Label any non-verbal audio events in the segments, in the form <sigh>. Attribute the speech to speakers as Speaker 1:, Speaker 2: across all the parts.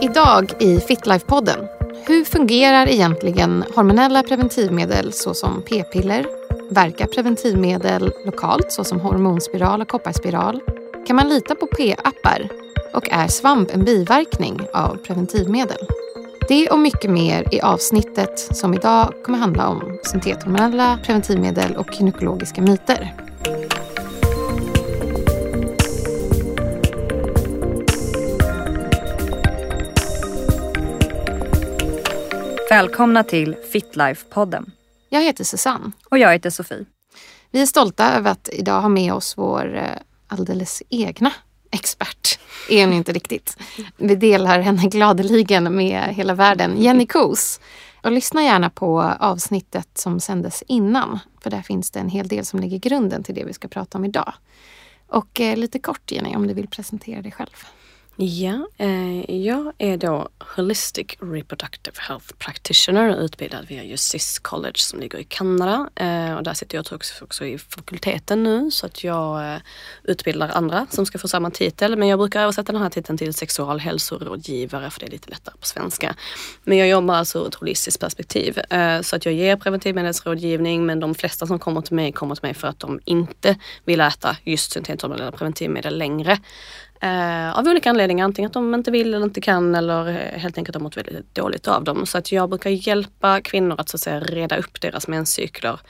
Speaker 1: Idag i FitLife-podden. Hur fungerar egentligen hormonella preventivmedel såsom p-piller? Verkar preventivmedel lokalt såsom hormonspiral och kopparspiral? Kan man lita på p-appar? Och är svamp en biverkning av preventivmedel? Det och mycket mer i avsnittet som idag kommer handla om syntethormonella preventivmedel och gynekologiska myter.
Speaker 2: Välkomna till Fitlife-podden.
Speaker 1: Jag heter Susanne.
Speaker 2: Och jag heter Sofie.
Speaker 1: Vi är stolta över att idag ha med oss vår eh, alldeles egna expert. Är hon inte riktigt. Vi delar henne gladeligen med hela världen. Jenny Kos. Och lyssna gärna på avsnittet som sändes innan. För där finns det en hel del som lägger grunden till det vi ska prata om idag. Och eh, lite kort Jenny, om du vill presentera dig själv.
Speaker 3: Ja, eh, jag är då Holistic Reproductive Health Practitioner utbildad via Jussis College som ligger i Kanada. Eh, och där sitter jag också, också i fakulteten nu så att jag eh, utbildar andra som ska få samma titel. Men jag brukar översätta den här titeln till sexualhälsorådgivare för det är lite lättare på svenska. Men jag jobbar alltså ur ett holistiskt perspektiv. Eh, så att jag ger preventivmedelsrådgivning men de flesta som kommer till mig kommer till mig för att de inte vill äta just syntethormonella preventivmedel längre. Eh, av olika anledningar, antingen att de inte vill eller inte kan eller eh, helt enkelt har mått väldigt dåligt av dem. Så att jag brukar hjälpa kvinnor att så att säga reda upp deras menscykler.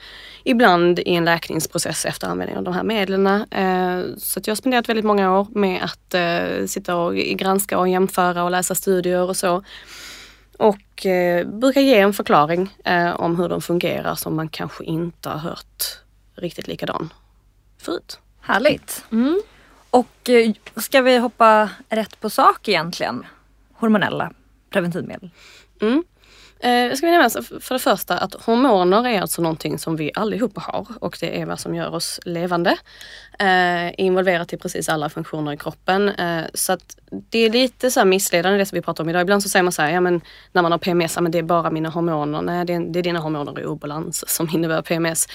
Speaker 3: Ibland i en läkningsprocess efter användning av de här medlen. Eh, så att jag har spenderat väldigt många år med att eh, sitta och granska och jämföra och läsa studier och så. Och eh, brukar ge en förklaring eh, om hur de fungerar som man kanske inte har hört riktigt likadan förut.
Speaker 2: Härligt. Mm. Och eh, ska vi hoppa rätt på sak egentligen? Hormonella preventivmedel.
Speaker 3: Mm. Eh, jag ska nämna för det första att hormoner är alltså någonting som vi allihopa har och det är vad som gör oss levande. Eh, involverat i precis alla funktioner i kroppen. Eh, så att det är lite så här missledande det som vi pratar om idag. Ibland så säger man så här, ja men när man har PMS, ja, men det är bara mina hormoner. Nej, det är, det är dina hormoner i obalans som <laughs> innebär PMS.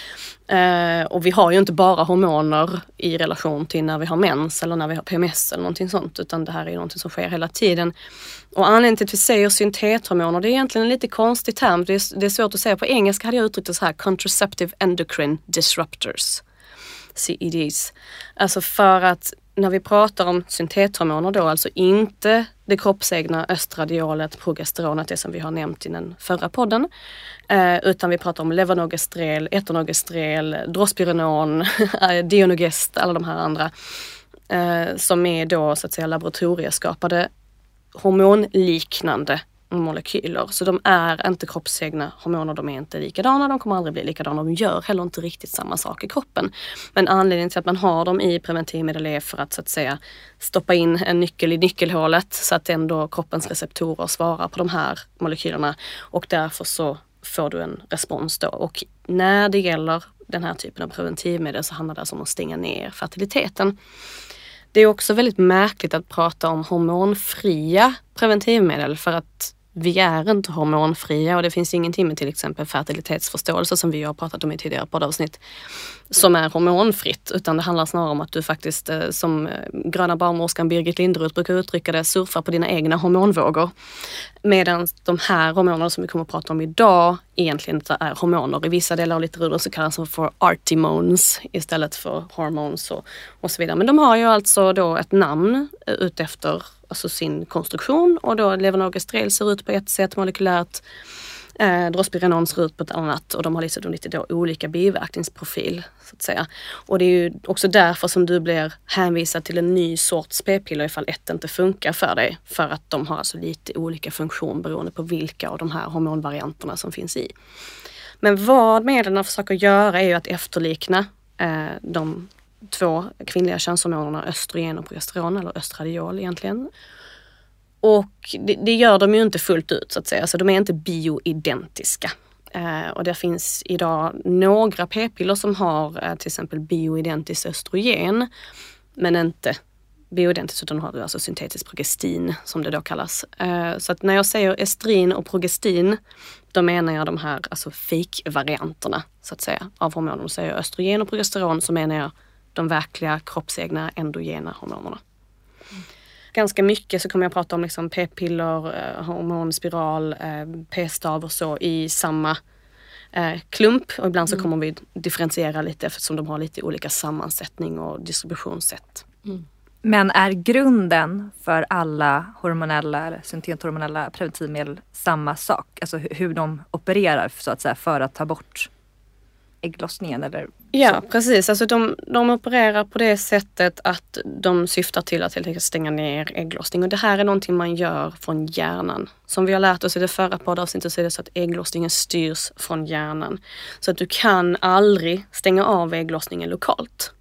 Speaker 3: Eh, och vi har ju inte bara hormoner i relation till när vi har mens eller när vi har PMS eller någonting sånt, utan det här är någonting som sker hela tiden. Och anledningen till att vi säger syntethormoner, det är egentligen en lite konstig term. Det är, det är svårt att säga. På engelska hade jag uttryckt det så här, contraceptive endocrine disruptors. CEDs. Alltså för att när vi pratar om syntethormoner då, alltså inte det kroppsegna östradiolet, progesteronet, det som vi har nämnt i den förra podden. Eh, utan vi pratar om levonorgestrel, etonorgestrel, drospirenon, <laughs> eh, dionogest, alla de här andra. Eh, som är då så att säga laboratorieskapade eh, hormonliknande molekyler. Så de är inte kroppsegna hormoner, de är inte likadana, de kommer aldrig bli likadana, de gör heller inte riktigt samma sak i kroppen. Men anledningen till att man har dem i preventivmedel är för att så att säga stoppa in en nyckel i nyckelhålet så att ändå kroppens receptorer svarar på de här molekylerna och därför så får du en respons då. Och när det gäller den här typen av preventivmedel så handlar det alltså om att stänga ner fertiliteten. Det är också väldigt märkligt att prata om hormonfria preventivmedel för att vi är inte hormonfria och det finns ingenting med till exempel fertilitetsförståelse som vi har pratat om i tidigare poddavsnitt som är hormonfritt utan det handlar snarare om att du faktiskt eh, som eh, gröna barnmorskan Birgit Linderoth brukar uttrycka det, surfar på dina egna hormonvågor. Medan de här hormonerna som vi kommer att prata om idag egentligen inte är hormoner. I vissa delar av litteraturen så kallas de för artimones istället för hormones och, och så vidare. Men de har ju alltså då ett namn eh, utefter alltså sin konstruktion och då levonorgestrel ser ut på ett sätt molekylärt. Eh, Drospirenon ser ut på ett annat och de har liksom lite då olika biverkningsprofil. så att säga. Och det är ju också därför som du blir hänvisad till en ny sorts p-piller ifall ett inte funkar för dig. För att de har alltså lite olika funktion beroende på vilka av de här hormonvarianterna som finns i. Men vad medlen försöker göra är ju att efterlikna eh, de två kvinnliga könshormonerna östrogen och progesteron, eller östradiol egentligen. Och det, det, gör de ju inte fullt ut så att säga, så de är inte bioidentiska. Eh, och det finns idag några p-piller som har eh, till exempel bioidentiskt östrogen, men inte bioidentiskt utan har du alltså syntetiskt progestin som det då kallas. Eh, så att när jag säger estrin och progestin, då menar jag de här alltså fake-varianterna så att säga av hormoner. Säger jag östrogen och progesteron så menar jag de verkliga kroppsegna endogena hormonerna ganska mycket så kommer jag prata om liksom p-piller, eh, hormonspiral, eh, p-stav och så i samma eh, klump. Och ibland så mm. kommer vi differentiera lite eftersom de har lite olika sammansättning och distributionssätt. Mm.
Speaker 2: Men är grunden för alla hormonella syntethormonella preventivmedel samma sak? Alltså hur de opererar så att säga för att ta bort ägglossningen eller
Speaker 3: Ja precis, alltså de, de opererar på det sättet att de syftar till att helt enkelt stänga ner ägglossning och det här är någonting man gör från hjärnan. Som vi har lärt oss i det förra poddavsnittet så är det så att ägglossningen styrs från hjärnan. Så att du kan aldrig stänga av ägglossningen lokalt.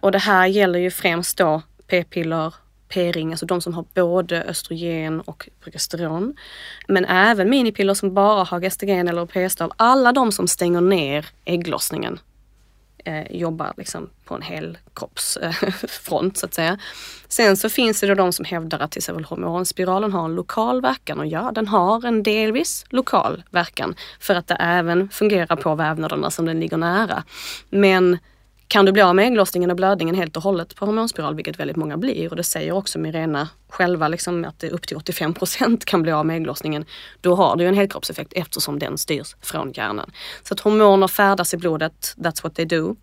Speaker 3: Och det här gäller ju främst då p-piller, p-ring, alltså de som har både östrogen och progesteron. Men även minipiller som bara har gestagen eller p-stav. Alla de som stänger ner ägglossningen eh, jobbar liksom på en hel kroppsfront eh, <laughs> så att säga. Sen så finns det då de som hävdar att till exempel hormonspiralen har en lokal verkan och ja, den har en delvis lokal verkan för att det även fungerar på vävnaderna som den ligger nära. Men kan du bli av med ägglossningen och blödningen helt och hållet på hormonspiral, vilket väldigt många blir och det säger också Mirena själva liksom att det upp till 85 procent kan bli av med ägglossningen. Då har du en helkroppseffekt eftersom den styrs från hjärnan. Så att hormoner färdas i blodet, that's what they do.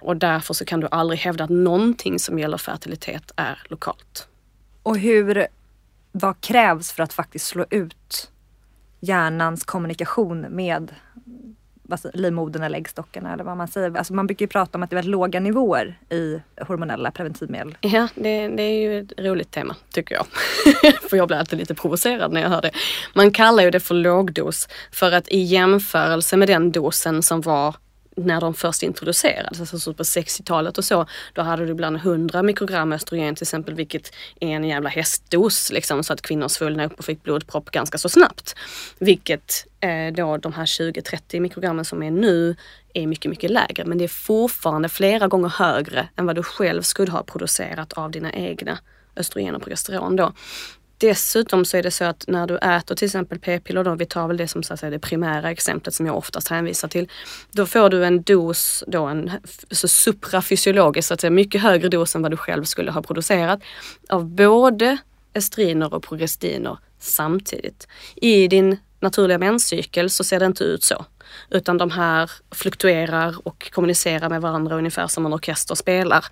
Speaker 3: Och därför så kan du aldrig hävda att någonting som gäller fertilitet är lokalt.
Speaker 2: Och hur, vad krävs för att faktiskt slå ut hjärnans kommunikation med Alltså, livmodern eller äggstockarna eller vad man säger. Alltså man brukar ju prata om att det är väldigt låga nivåer i hormonella preventivmedel.
Speaker 3: Ja, det, det är ju ett roligt tema tycker jag. <laughs> för jag blir alltid lite provocerad när jag hör det. Man kallar ju det för lågdos för att i jämförelse med den dosen som var när de först introducerades, alltså på 60-talet och så, då hade du ibland 100 mikrogram östrogen till exempel, vilket är en jävla hästdos liksom, så att kvinnor svullnade upp och fick blodpropp ganska så snabbt. Vilket eh, då de här 20-30 mikrogrammen som är nu är mycket, mycket lägre. Men det är fortfarande flera gånger högre än vad du själv skulle ha producerat av dina egna östrogen och progesteron då. Dessutom så är det så att när du äter till exempel p-piller, då, vi tar väl det som så att säga, det primära exemplet som jag oftast hänvisar till. Då får du en dos, då en så suprafysiologisk, så att säga, mycket högre dos än vad du själv skulle ha producerat av både estriner och progestiner samtidigt. I din naturliga menscykel så ser det inte ut så. Utan de här fluktuerar och kommunicerar med varandra ungefär som en orkester spelar.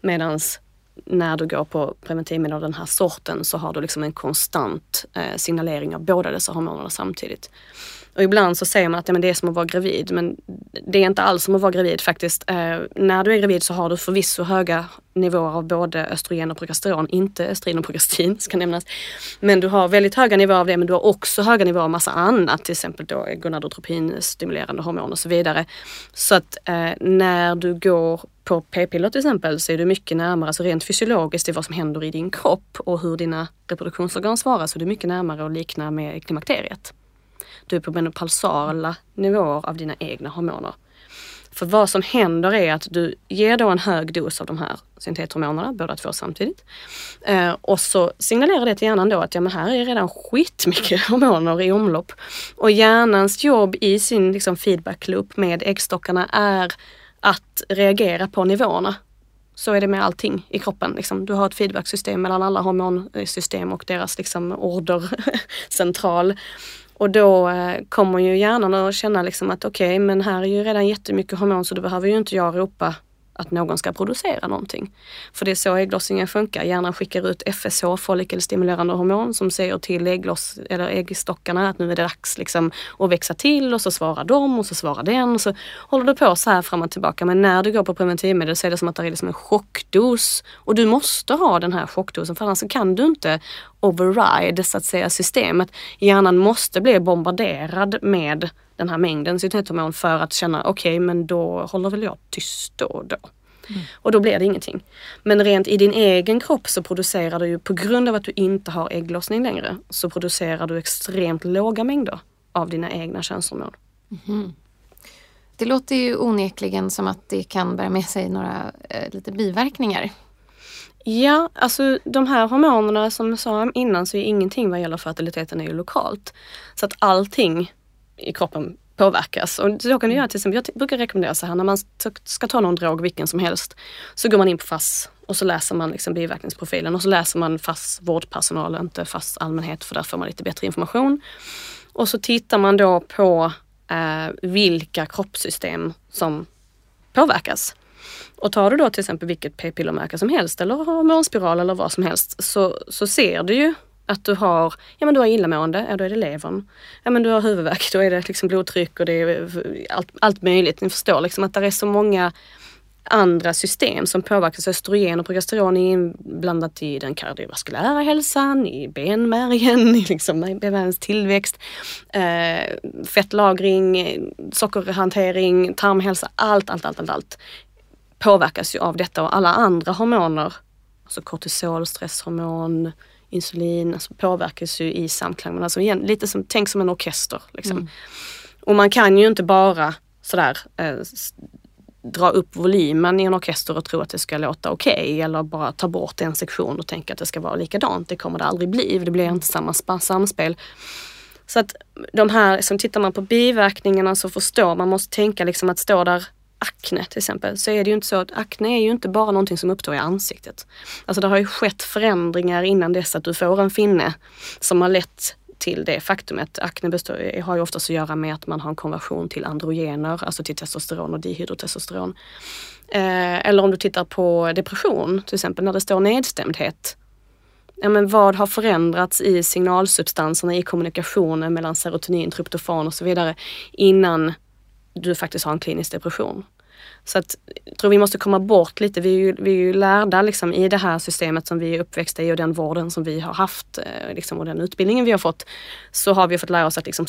Speaker 3: Medans när du går på preventivmedel av den här sorten så har du liksom en konstant eh, signalering av båda dessa hormonerna samtidigt. Och ibland så säger man att ja, men det är som att vara gravid men det är inte alls som att vara gravid faktiskt. Eh, när du är gravid så har du förvisso höga nivåer av både östrogen och progesteron, inte östrogen och progestin <laughs> ska nämnas. Men du har väldigt höga nivåer av det men du har också höga nivåer av massa annat, till exempel då gonadotropin, stimulerande hormon och så vidare. Så att eh, när du går på p-piller till exempel så är du mycket närmare, alltså rent fysiologiskt, i vad som händer i din kropp och hur dina reproduktionsorgan svarar, så är du mycket närmare att likna med klimakteriet. Du är på menopausala nivåer av dina egna hormoner. För vad som händer är att du ger då en hög dos av de här syntethormonerna, båda två samtidigt. Eh, och så signalerar det till hjärnan då att ja, men här är redan skitmycket <laughs> hormoner i omlopp. Och hjärnans jobb i sin liksom, feedback loop med äggstockarna är att reagera på nivåerna. Så är det med allting i kroppen. Liksom. Du har ett feedbacksystem mellan alla hormonsystem och deras liksom, ordercentral. <laughs> Och då eh, kommer ju hjärnan att känna liksom att okej, okay, men här är ju redan jättemycket hormon så då behöver ju inte jag ropa att någon ska producera någonting. För det är så ägglossningen funkar. Hjärnan skickar ut FSH, follikelstimulerande hormon, som säger till äggloss, eller äggstockarna att nu är det dags liksom att växa till och så svarar de och så svarar den och så håller du på så här fram och tillbaka. Men när du går på preventivmedel så är det som att det är liksom en chockdos och du måste ha den här chockdosen för annars kan du inte override så att säga systemet. Hjärnan måste bli bombarderad med den här mängden synthethormon för att känna okej okay, men då håller väl jag tyst då och då. Mm. Och då blir det ingenting. Men rent i din egen kropp så producerar du ju på grund av att du inte har ägglossning längre så producerar du extremt låga mängder av dina egna könshormon. Mm.
Speaker 1: Det låter ju onekligen som att det kan bära med sig några eh, lite biverkningar.
Speaker 3: Ja, alltså de här hormonerna som jag sa innan så är ingenting vad gäller fertiliteten är ju lokalt. Så att allting i kroppen påverkas. Och så kan du göra till exempel, jag brukar rekommendera så här när man ska ta någon drog, vilken som helst, så går man in på FASS Och så läser man liksom biverkningsprofilen och så läser man FASS vårdpersonal, inte FASS allmänhet för där får man lite bättre information. Och så tittar man då på eh, vilka kroppssystem som påverkas. Och tar du då till exempel vilket p-pillermärke som helst eller hormonspiral eller vad som helst så, så ser du ju att du har, ja men du har illamående, ja då är det levern. Ja men du har huvudvärk, då är det liksom blodtryck och det är allt, allt möjligt. Ni förstår liksom att det är så många andra system som påverkas. Östrogen och progesteron är inblandat i den kardiovaskulära hälsan, i benmärgen, <laughs> i liksom benmärgens tillväxt, eh, fettlagring, sockerhantering, tarmhälsa, allt, allt, allt, allt, allt påverkas ju av detta och alla andra hormoner, alltså kortisol, stresshormon, insulin, alltså påverkas ju i samklang. Men alltså igen, lite som, tänk som en orkester. Liksom. Mm. Och man kan ju inte bara sådär eh, dra upp volymen i en orkester och tro att det ska låta okej okay, eller bara ta bort en sektion och tänka att det ska vara likadant. Det kommer det aldrig bli, det blir inte samma samspel. Så att de här, som tittar man på biverkningarna så förstår man, måste tänka liksom att stå där akne till exempel, så är det ju inte så att akne är ju inte bara någonting som uppstår i ansiktet. Alltså det har ju skett förändringar innan dess att du får en finne som har lett till det faktumet. Akne består, har ju oftast att göra med att man har en konversion till androgener, alltså till testosteron och dihydrotestosteron. Eh, eller om du tittar på depression, till exempel när det står nedstämdhet. Ja, men vad har förändrats i signalsubstanserna i kommunikationen mellan serotonin, tryptofan och så vidare innan du faktiskt har en klinisk depression. Så att, jag tror vi måste komma bort lite. Vi är ju, vi är ju lärda liksom, i det här systemet som vi är uppväxta i och den vården som vi har haft eh, liksom, och den utbildningen vi har fått. Så har vi fått lära oss att liksom,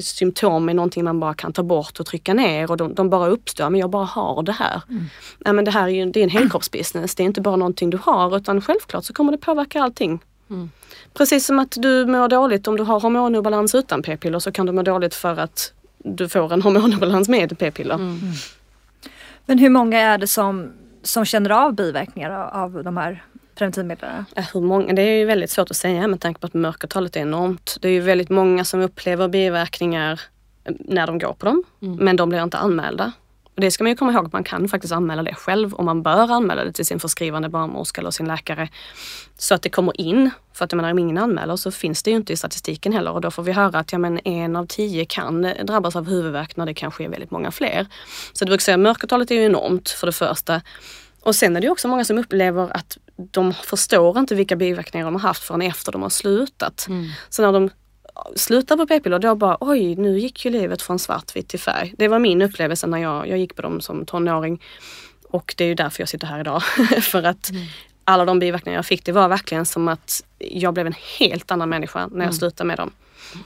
Speaker 3: symptom är någonting man bara kan ta bort och trycka ner och de, de bara uppstår. Men jag bara har det här. Mm. Ja, men det här är ju det är en helkroppsbusiness. Det är inte bara någonting du har utan självklart så kommer det påverka allting. Mm. Precis som att du mår dåligt om du har hormonobalans utan p-piller så kan du må dåligt för att du får en hormonobalans med p-piller. Mm.
Speaker 2: Men hur många är det som, som känner av biverkningar av de här preventivmedlen?
Speaker 3: Hur många? Det är ju väldigt svårt att säga med tanke på att mörkertalet är enormt. Det är ju väldigt många som upplever biverkningar när de går på dem, mm. men de blir inte anmälda. Och det ska man ju komma ihåg att man kan faktiskt anmäla det själv och man bör anmäla det till sin förskrivande barnmorska eller sin läkare. Så att det kommer in. För att jag menar, om ingen anmäler så finns det ju inte i statistiken heller och då får vi höra att ja, men en av tio kan drabbas av huvudvärk när det kanske är väldigt många fler. Så det brukar säga mörkertalet är ju enormt för det första. Och sen är det också många som upplever att de förstår inte vilka biverkningar de har haft förrän efter de har slutat. Mm. Så när de slutar på p-piller då bara oj, nu gick ju livet från svartvitt till färg. Det var min upplevelse när jag, jag gick på dem som tonåring. Och det är ju därför jag sitter här idag. <laughs> För att mm. alla de biverkningar jag fick, det var verkligen som att jag blev en helt annan människa när jag mm. slutade med dem.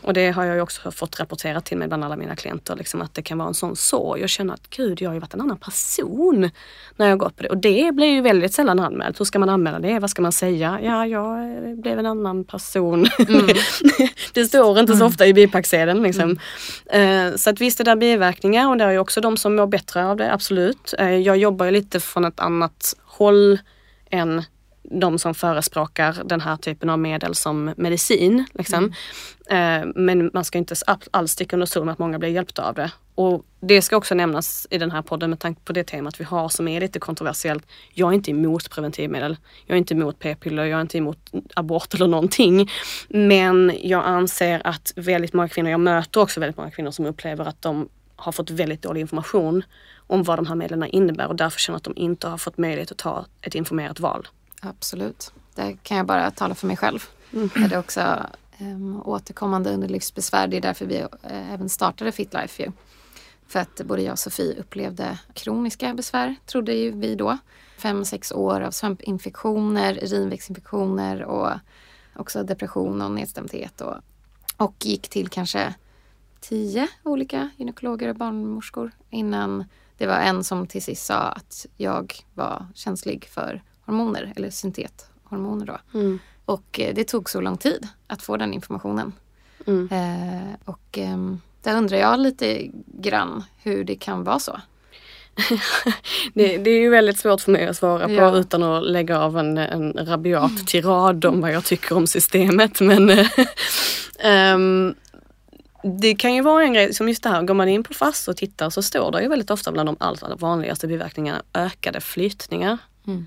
Speaker 3: Och det har jag ju också fått rapporterat till mig bland alla mina klienter. Liksom att det kan vara en sån sorg. Jag känner att gud, jag har ju varit en annan person när jag gått på det. Och det blir ju väldigt sällan anmält. Hur ska man anmäla det? Vad ska man säga? Ja, jag blev en annan person. Mm. <laughs> det står inte så mm. ofta i bipacksedeln. Liksom. Mm. Så att visst det där biverkningar och det är ju också de som mår bättre av det, absolut. Eh, jag jobbar ju lite från ett annat håll än de som förespråkar den här typen av medel som medicin. Liksom. Mm. Men man ska inte alls sticka under stol med att många blir hjälpta av det. Och det ska också nämnas i den här podden med tanke på det temat vi har som är lite kontroversiellt. Jag är inte emot preventivmedel. Jag är inte emot p-piller, jag är inte emot abort eller någonting. Men jag anser att väldigt många kvinnor, jag möter också väldigt många kvinnor som upplever att de har fått väldigt dålig information om vad de här medlen innebär och därför känner att de inte har fått möjlighet att ta ett informerat val.
Speaker 1: Absolut. Det kan jag bara tala för mig själv. Mm. Det är också um, återkommande underlivsbesvär. Det är därför vi uh, även startade Fitlife ju. För att både jag och Sofie upplevde kroniska besvär, trodde ju vi då. Fem, sex år av svampinfektioner, urinvägsinfektioner och också depression och nedstämdhet. Och, och gick till kanske tio olika gynekologer och barnmorskor innan det var en som till sist sa att jag var känslig för hormoner eller syntethormoner då. Mm. Och eh, det tog så lång tid att få den informationen. Mm. Eh, och eh, där undrar jag lite grann hur det kan vara så. <laughs>
Speaker 3: det, det, är ju väldigt svårt för mig att svara på ja. utan att lägga av en, en rabiat mm. tirad om vad jag tycker om systemet. Men um, <laughs> det kan ju vara en grej, som just det här, går man in på FASS och tittar så står det ju väldigt ofta bland de allra vanligaste biverkningarna ökade flytningar. Mm.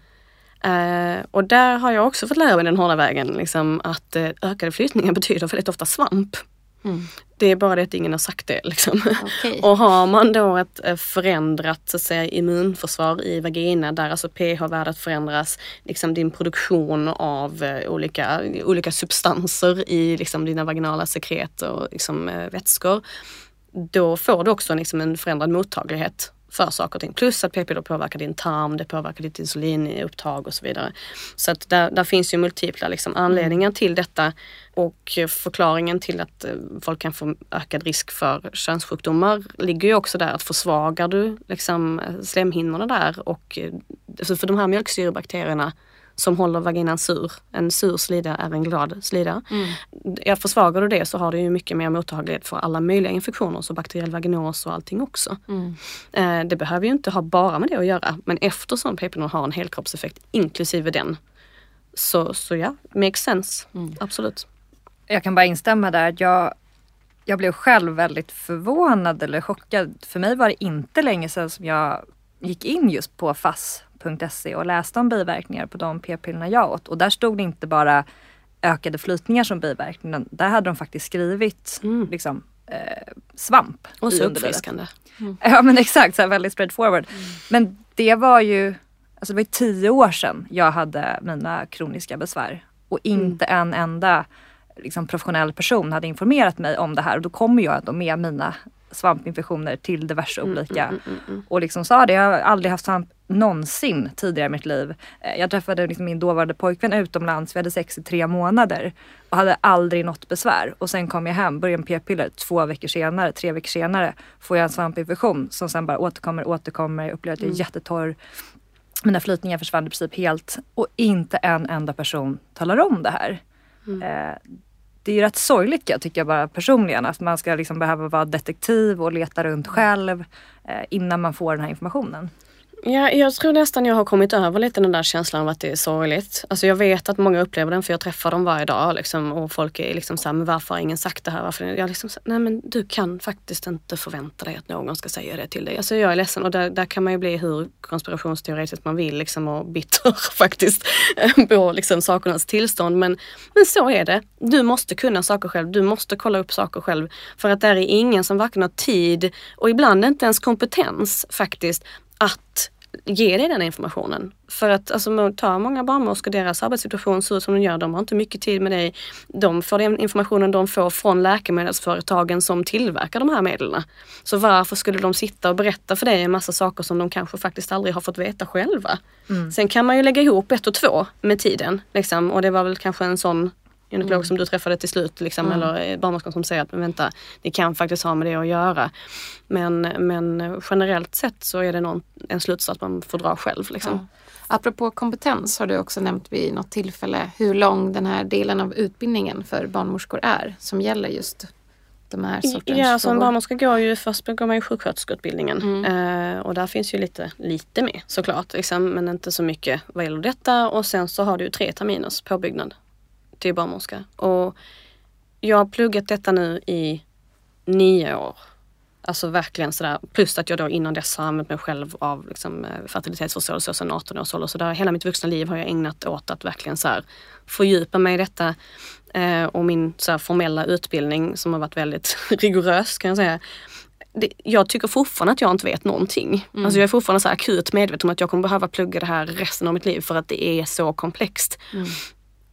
Speaker 3: Eh, och där har jag också fått lära mig den hårda vägen liksom, att eh, ökade flytningar <laughs> betyder väldigt ofta svamp.
Speaker 1: Mm.
Speaker 3: Det är bara det att ingen har sagt det. Liksom.
Speaker 1: Okej. <laughs>
Speaker 3: Och har man då ett eh, förändrat så att säga, immunförsvar i vagina där alltså pH-värdet förändras, liksom din produktion av eh, olika, olika substanser i liksom, dina vaginala sekret och liksom, eh, vätskor. Då får du också liksom, en förändrad mottaglighet för saker och ting. Plus att p-piller påverkar din tarm, det påverkar ditt insulinupptag och så vidare. Så att där, där finns ju multipla liksom anledningar till detta och förklaringen till att eh, folk kan få ökad risk för könssjukdomar ligger ju också där att försvagar du liksom slemhinnorna där och eh, alltså för de här mjölksyrebakterierna som håller vaginan sur. En sur slida är en glad slida.
Speaker 1: Mm.
Speaker 3: Ja, försvagar du det så har du ju mycket mer mottaglighet för alla möjliga infektioner, så bakteriell vaginos och allting också.
Speaker 1: Mm.
Speaker 3: Eh, det behöver ju inte ha bara med det att göra, men eftersom p-pillren har en helkroppseffekt inklusive den, så, så ja, makes sense.
Speaker 1: Mm.
Speaker 3: Absolut.
Speaker 2: Jag kan bara instämma där. Jag, jag blev själv väldigt förvånad eller chockad. För mig var det inte länge sedan som jag gick in just på fass.se och läste om biverkningar på de p-pillerna jag åt. Och där stod det inte bara ökade flytningar som biverkningar. Där hade de faktiskt skrivit
Speaker 3: Mm.
Speaker 2: liksom, eh, svamp
Speaker 3: Och så uppfriskande.
Speaker 2: Ja men exakt, så här väldigt straightforward. Men det var ju, alltså det var tio år sedan jag hade mina kroniska besvär. Och inte en enda liksom, professionell person hade informerat mig om det här. Och då kommer jag då med mina svampinfektioner till diverse olika.
Speaker 3: Mm, mm, mm.
Speaker 2: Och liksom sa det, jag har aldrig haft svamp någonsin tidigare i mitt liv. Eh, Jag träffade liksom min dåvarande pojkvän utomlands, vi hade sex i tre månader och hade aldrig något besvär. Och sen kom jag hem, började med p-piller, två veckor senare, tre veckor senare får jag en svampinfektion som sen bara återkommer, återkommer, jag upplever att jag är jättetorr. Mina flytningar försvann i princip helt och inte en enda person talar om det här. Eh, det är ju rätt sorgligt jag tycker jag bara personligen att man ska liksom behöva vara detektiv och leta runt själv eh, innan man får den här informationen.
Speaker 3: Ja, jag tror nästan jag har kommit över lite den där känslan av att det är sorgligt. Alltså jag vet att många upplever den för jag träffar dem varje dag liksom, och folk är liksom såhär, men varför har ingen sagt det här? Varför? Jag liksom, nej men du kan faktiskt inte förvänta dig att någon ska säga det till dig. Alltså jag är ledsen och där, där kan man ju bli hur konspirationsteoretisk man vill liksom, och bitter <laughs> faktiskt eh, på liksom, sakernas tillstånd. Men, men så är det. Du måste kunna saker själv. Du måste kolla upp saker själv. För att där är ingen som varken har tid och ibland inte ens kompetens faktiskt att ge dig den informationen. För att alltså, ta många barnmorskor, deras arbetssituation ser ut som den gör. De har inte mycket tid med dig. De får den informationen de får från läkemedelsföretagen som tillverkar de här medlen. Så varför skulle de sitta och berätta för dig en massa saker som de kanske faktiskt aldrig har fått veta själva? Sen kan man ju lägga ihop ett och två med tiden. Liksom. Och det var väl kanske en sån gynekolog som du träffade till slut liksom, eller eh, barnmorskan som säger att men vänta, det kan faktiskt ha med det att göra. Men, men generellt sett så är det någon, en slutsats man får dra själv. Liksom.
Speaker 1: Ja. Apropå kompetens har du också nämnt vid något tillfälle hur lång den här delen av utbildningen för barnmorskor är som gäller just de här sortens
Speaker 3: Ja, som barnmorska går ju först går man ju sjuksköterskeutbildningen
Speaker 1: Mm.
Speaker 3: eh, och där finns ju lite, lite med såklart, liksom, men inte så mycket vad gäller detta och sen så har du ju tre terminers påbyggnad till barnmorska. Och jag har pluggat detta nu i nio år. Alltså verkligen sådär, plus att jag då innan dess har använt mig själv av liksom, eh, fertilitetsförståelse sedan 18 års ålder. Så där, hela mitt vuxna liv har jag ägnat åt att verkligen så här, fördjupa mig i detta. Eh, och min så här, formella utbildning som har varit väldigt <laughs> rigorös kan jag säga. Det, jag tycker fortfarande att jag inte vet någonting. Alltså jag är fortfarande så här akut medveten om att jag kommer behöva plugga det här resten av mitt liv för att det är så komplext.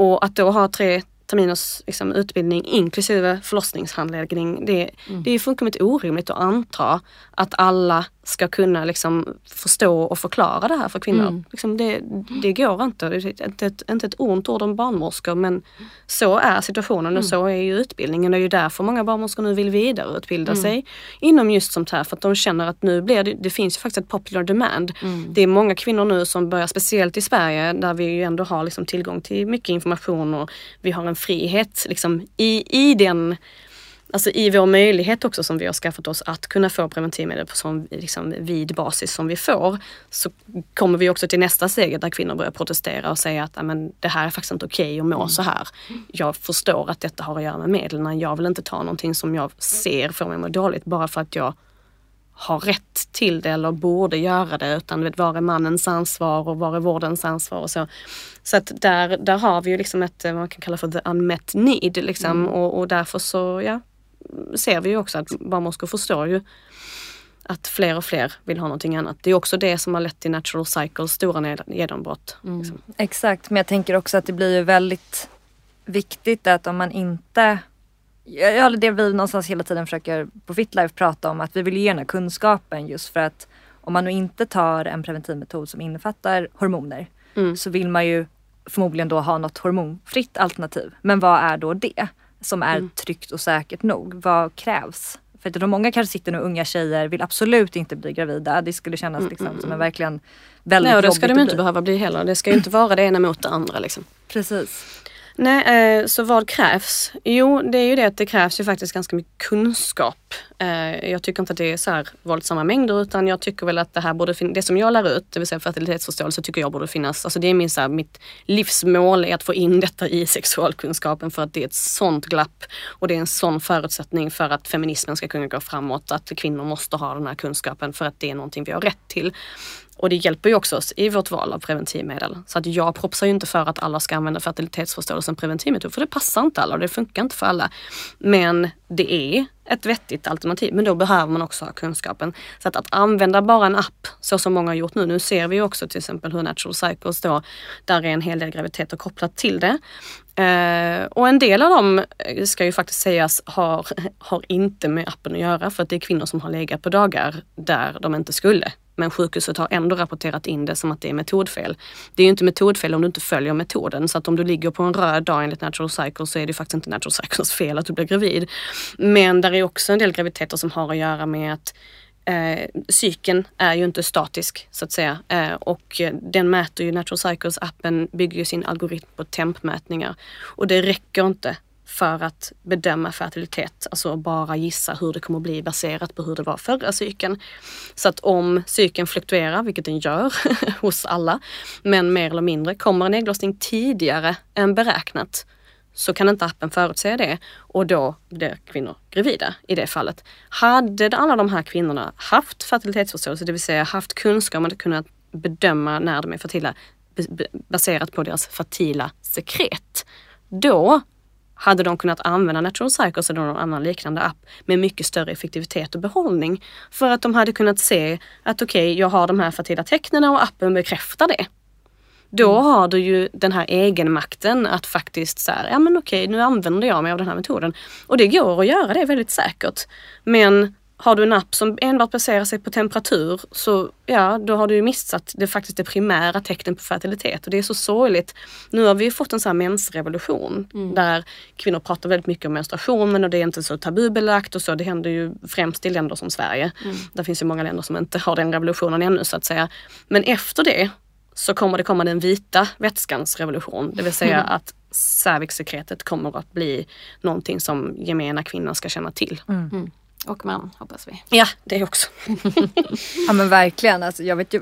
Speaker 3: Och att då ha tre terminers liksom, utbildning inklusive förlossningshandledning. Det, det är fullkomligt orimligt att anta att alla ska kunna liksom, förstå och förklara det här för kvinnor. Liksom, det, det går inte. Det är inte ett, inte ett ont ord om barnmorskor men så är situationen och så är ju utbildningen. Det är ju därför många barnmorskor nu vill vidareutbilda sig inom just sånt här för att de känner att nu blir det, det finns ju faktiskt ett popular demand. Det är många kvinnor nu som börjar, speciellt i Sverige där vi ju ändå har liksom tillgång till mycket information och vi har en frihet liksom i, i den Alltså i vår möjlighet också som vi har skaffat oss att kunna få preventivmedel på sån liksom, vid basis som vi får. Så kommer vi också till nästa steg där kvinnor börjar protestera och säga att "Men det här är faktiskt inte okej att må så här. Jag förstår att detta har att göra med medlen. Jag vill inte ta någonting som jag ser får mig att må dåligt bara för att jag har rätt till det eller borde göra det utan vet, var är mannens ansvar och var är vårdens ansvar och så. Så att där, där har vi ju liksom ett, vad man kan kalla för the unmet need liksom mm. och, och därför så ja, ser vi ju också att barnmorskor förstår ju att fler och fler vill ha någonting annat. Det är också det som har lett till Natural Cycles stora genombrott.
Speaker 2: Mm. Liksom. Exakt, men jag tänker också att det blir ju väldigt viktigt att om man inte Ja, det vi någonstans hela tiden försöker på FitLife prata om att vi vill ge den här kunskapen just för att om man nu inte tar en preventivmetod som innefattar hormoner mm. så vill man ju förmodligen då ha något hormonfritt alternativ. Men vad är då det som är mm. tryggt och säkert nog? Vad krävs? För att många kanske sitter nu, unga tjejer, vill absolut inte bli gravida. Det skulle kännas liksom, mm, som en mm. verkligen väldigt
Speaker 3: Nej, och det ska de inte behöva bli heller. Det ska ju inte vara det ena mot det andra. Liksom.
Speaker 2: Precis.
Speaker 3: Nej, eh, så vad krävs? Jo, det är ju det att det krävs ju faktiskt ganska mycket kunskap. Eh, jag tycker inte att det är så här våldsamma mängder utan jag tycker väl att det här borde finnas, det som jag lär ut, det vill säga fertilitetsförståelse, tycker jag borde finnas. Alltså det är min, så här, mitt livsmål är att få in detta i <laughs> sexualkunskapen för att det är ett sånt glapp och det är en sån förutsättning för att feminismen ska kunna gå framåt, att kvinnor måste ha den här kunskapen för att det är någonting vi har rätt till. Och det hjälper ju också oss i vårt val av preventivmedel. Så att jag propsar ju inte för att alla ska använda fertilitetsförståelse som preventivmetod, för det passar inte alla och det funkar inte för alla. Men det är ett vettigt alternativ, men då behöver man också ha kunskapen. Så att, att använda bara en app, så som många har gjort nu. Nu ser vi också till exempel hur Natural Cycles då, där är en hel del graviditeter kopplat till det. Uh, och en del av dem eh, ska ju faktiskt sägas har, <laughs> har inte med appen att göra för att det är kvinnor som har legat på dagar där de inte skulle. Men sjukhuset har ändå rapporterat in det som att det är metodfel. Det är ju inte metodfel om du inte följer metoden. Så att om du ligger på en röd dag enligt Natural Cycles så är det faktiskt inte Natural Cycles fel att du blir gravid. Men där är också en del graviditeter som har att göra med att eh, cykeln är ju inte statisk så att säga eh, och den mäter ju Natural Cycles appen bygger ju sin algoritm på tempmätningar och det räcker inte för att bedöma fertilitet, alltså bara gissa hur det kommer att bli baserat på hur det var förra cykeln. Så att om cykeln fluktuerar, vilket den gör <laughs> hos alla, men mer eller mindre kommer en ägglossning tidigare än beräknat så kan inte appen förutse det och då blir kvinnor gravida i det fallet. Hade alla de här kvinnorna haft fertilitetsförståelse, det vill säga haft kunskap om att kunna bedöma när de är fertila baserat på deras fertila sekret, då hade de kunnat använda Natural Cycles eller någon annan liknande app med mycket större effektivitet och behållning. För att de hade kunnat se att okej, okay, jag har de här fertila tecknen och appen bekräftar det. Då mm. har du ju den här egenmakten att faktiskt så ja men okej, nu använder jag mig av den här metoden. Och det går att göra det väldigt säkert. Men har du en app som enbart baserar sig på temperatur så ja, då har du ju missat det faktiskt det primära tecknet på fertilitet och det är så sorgligt. Nu har vi fått en sån här mensrevolution mm. där kvinnor pratar väldigt mycket om menstruationen och det är inte så tabubelagt och så. Det händer ju främst i länder som Sverige. Mm. Där finns ju många länder som inte har den revolutionen ännu så att säga. Men efter det så kommer det komma den vita vätskans revolution. Det vill säga mm. att cervixsekretet kommer att bli någonting som gemena kvinnor ska känna till.
Speaker 1: Mm. Och man hoppas vi.
Speaker 3: Ja, det också. <laughs>
Speaker 2: ja men verkligen. Alltså, jag vet ju,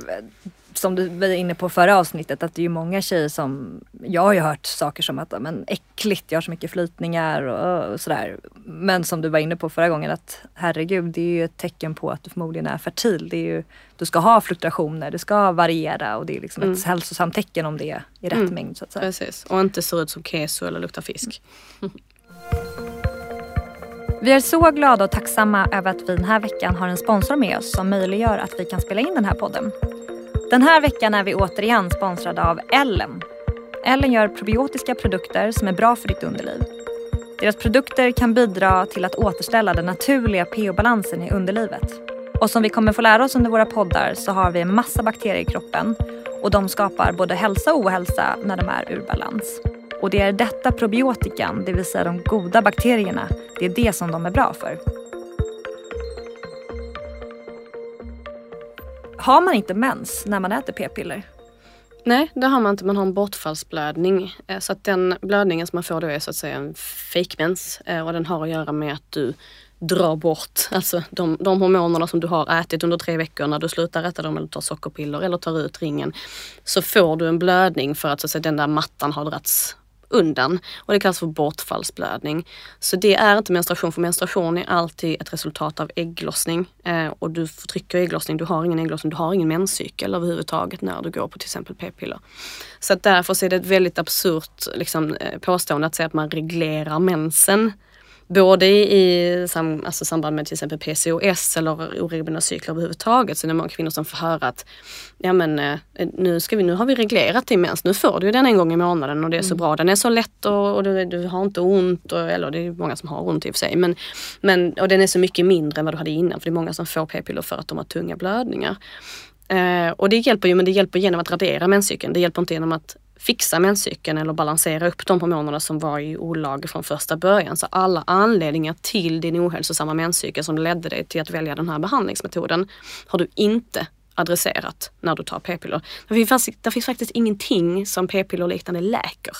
Speaker 2: som du var inne på förra avsnittet, att det är ju många tjejer som, jag har ju hört saker som att men äckligt, jag har så mycket flytningar och, och sådär. Men som du var inne på förra gången att herregud, det är ju ett tecken på att du förmodligen är fertil. Det är ju, du ska ha fluktuationer, det ska variera och det är liksom mm. ett hälsosamt tecken om det är i rätt mm. mängd. Så att säga.
Speaker 3: Precis, och inte ser ut som keso eller luktar fisk. Mm. <laughs>
Speaker 2: Vi är så glada och tacksamma över att vi den här veckan har en sponsor med oss som möjliggör att vi kan spela in den här podden. Den här veckan är vi återigen sponsrade av Ellen. Ellen gör probiotiska produkter som är bra för ditt underliv. Deras produkter kan bidra till att återställa den naturliga pH-balansen i underlivet. Och som vi kommer få lära oss under våra poddar så har vi en massa bakterier i kroppen och de skapar både hälsa och ohälsa när de är ur balans. Och det är detta probiotikan, det vill säga de goda bakterierna, det är det som de är bra för. Har man inte mens när man äter p-piller?
Speaker 3: Nej, det har man inte. Man har en bortfallsblödning. Eh, så att den blödningen som man får då är så att säga en fejkmens eh, och den har att göra med att du drar bort alltså de, de hormonerna som du har ätit under tre veckor när du slutar äta dem eller tar sockerpiller eller tar ut ringen. Så får du en blödning för att, så att säga, den där mattan har dragits undan. Och det kallas för bortfallsblödning. Så det är inte menstruation, för menstruation är alltid ett resultat av ägglossning. Eh, och du förtrycker ägglossning, du har ingen ägglossning, du har ingen menscykel överhuvudtaget när du går på till exempel p-piller. Så att därför så är det ett väldigt absurt liksom, eh, påstående att säga att man reglerar mensen både i sam, alltså samband med till exempel PCOS eller oregelbundna cykler överhuvudtaget så är det många kvinnor som får höra att ja men eh, nu, ska vi, nu har vi reglerat din mens, nu får du den en gång i månaden och det är så mm. bra. Den är så lätt och, och du, du, har inte ont, och, eller det är många som har ont i och för sig, men, men, och den är så mycket mindre än vad du hade innan för det är många som får p-piller för att de har tunga blödningar. Eh, och det hjälper ju, men det hjälper genom att radera menscykeln. Det hjälper inte genom att fixa menscykeln eller balansera upp de hormonerna som var i olag från första början. Så alla anledningar till din ohälsosamma menscykel som ledde dig till att välja den här behandlingsmetoden har du inte adresserat när du tar p-piller. Det finns, det finns faktiskt ingenting som p-piller liknande läker.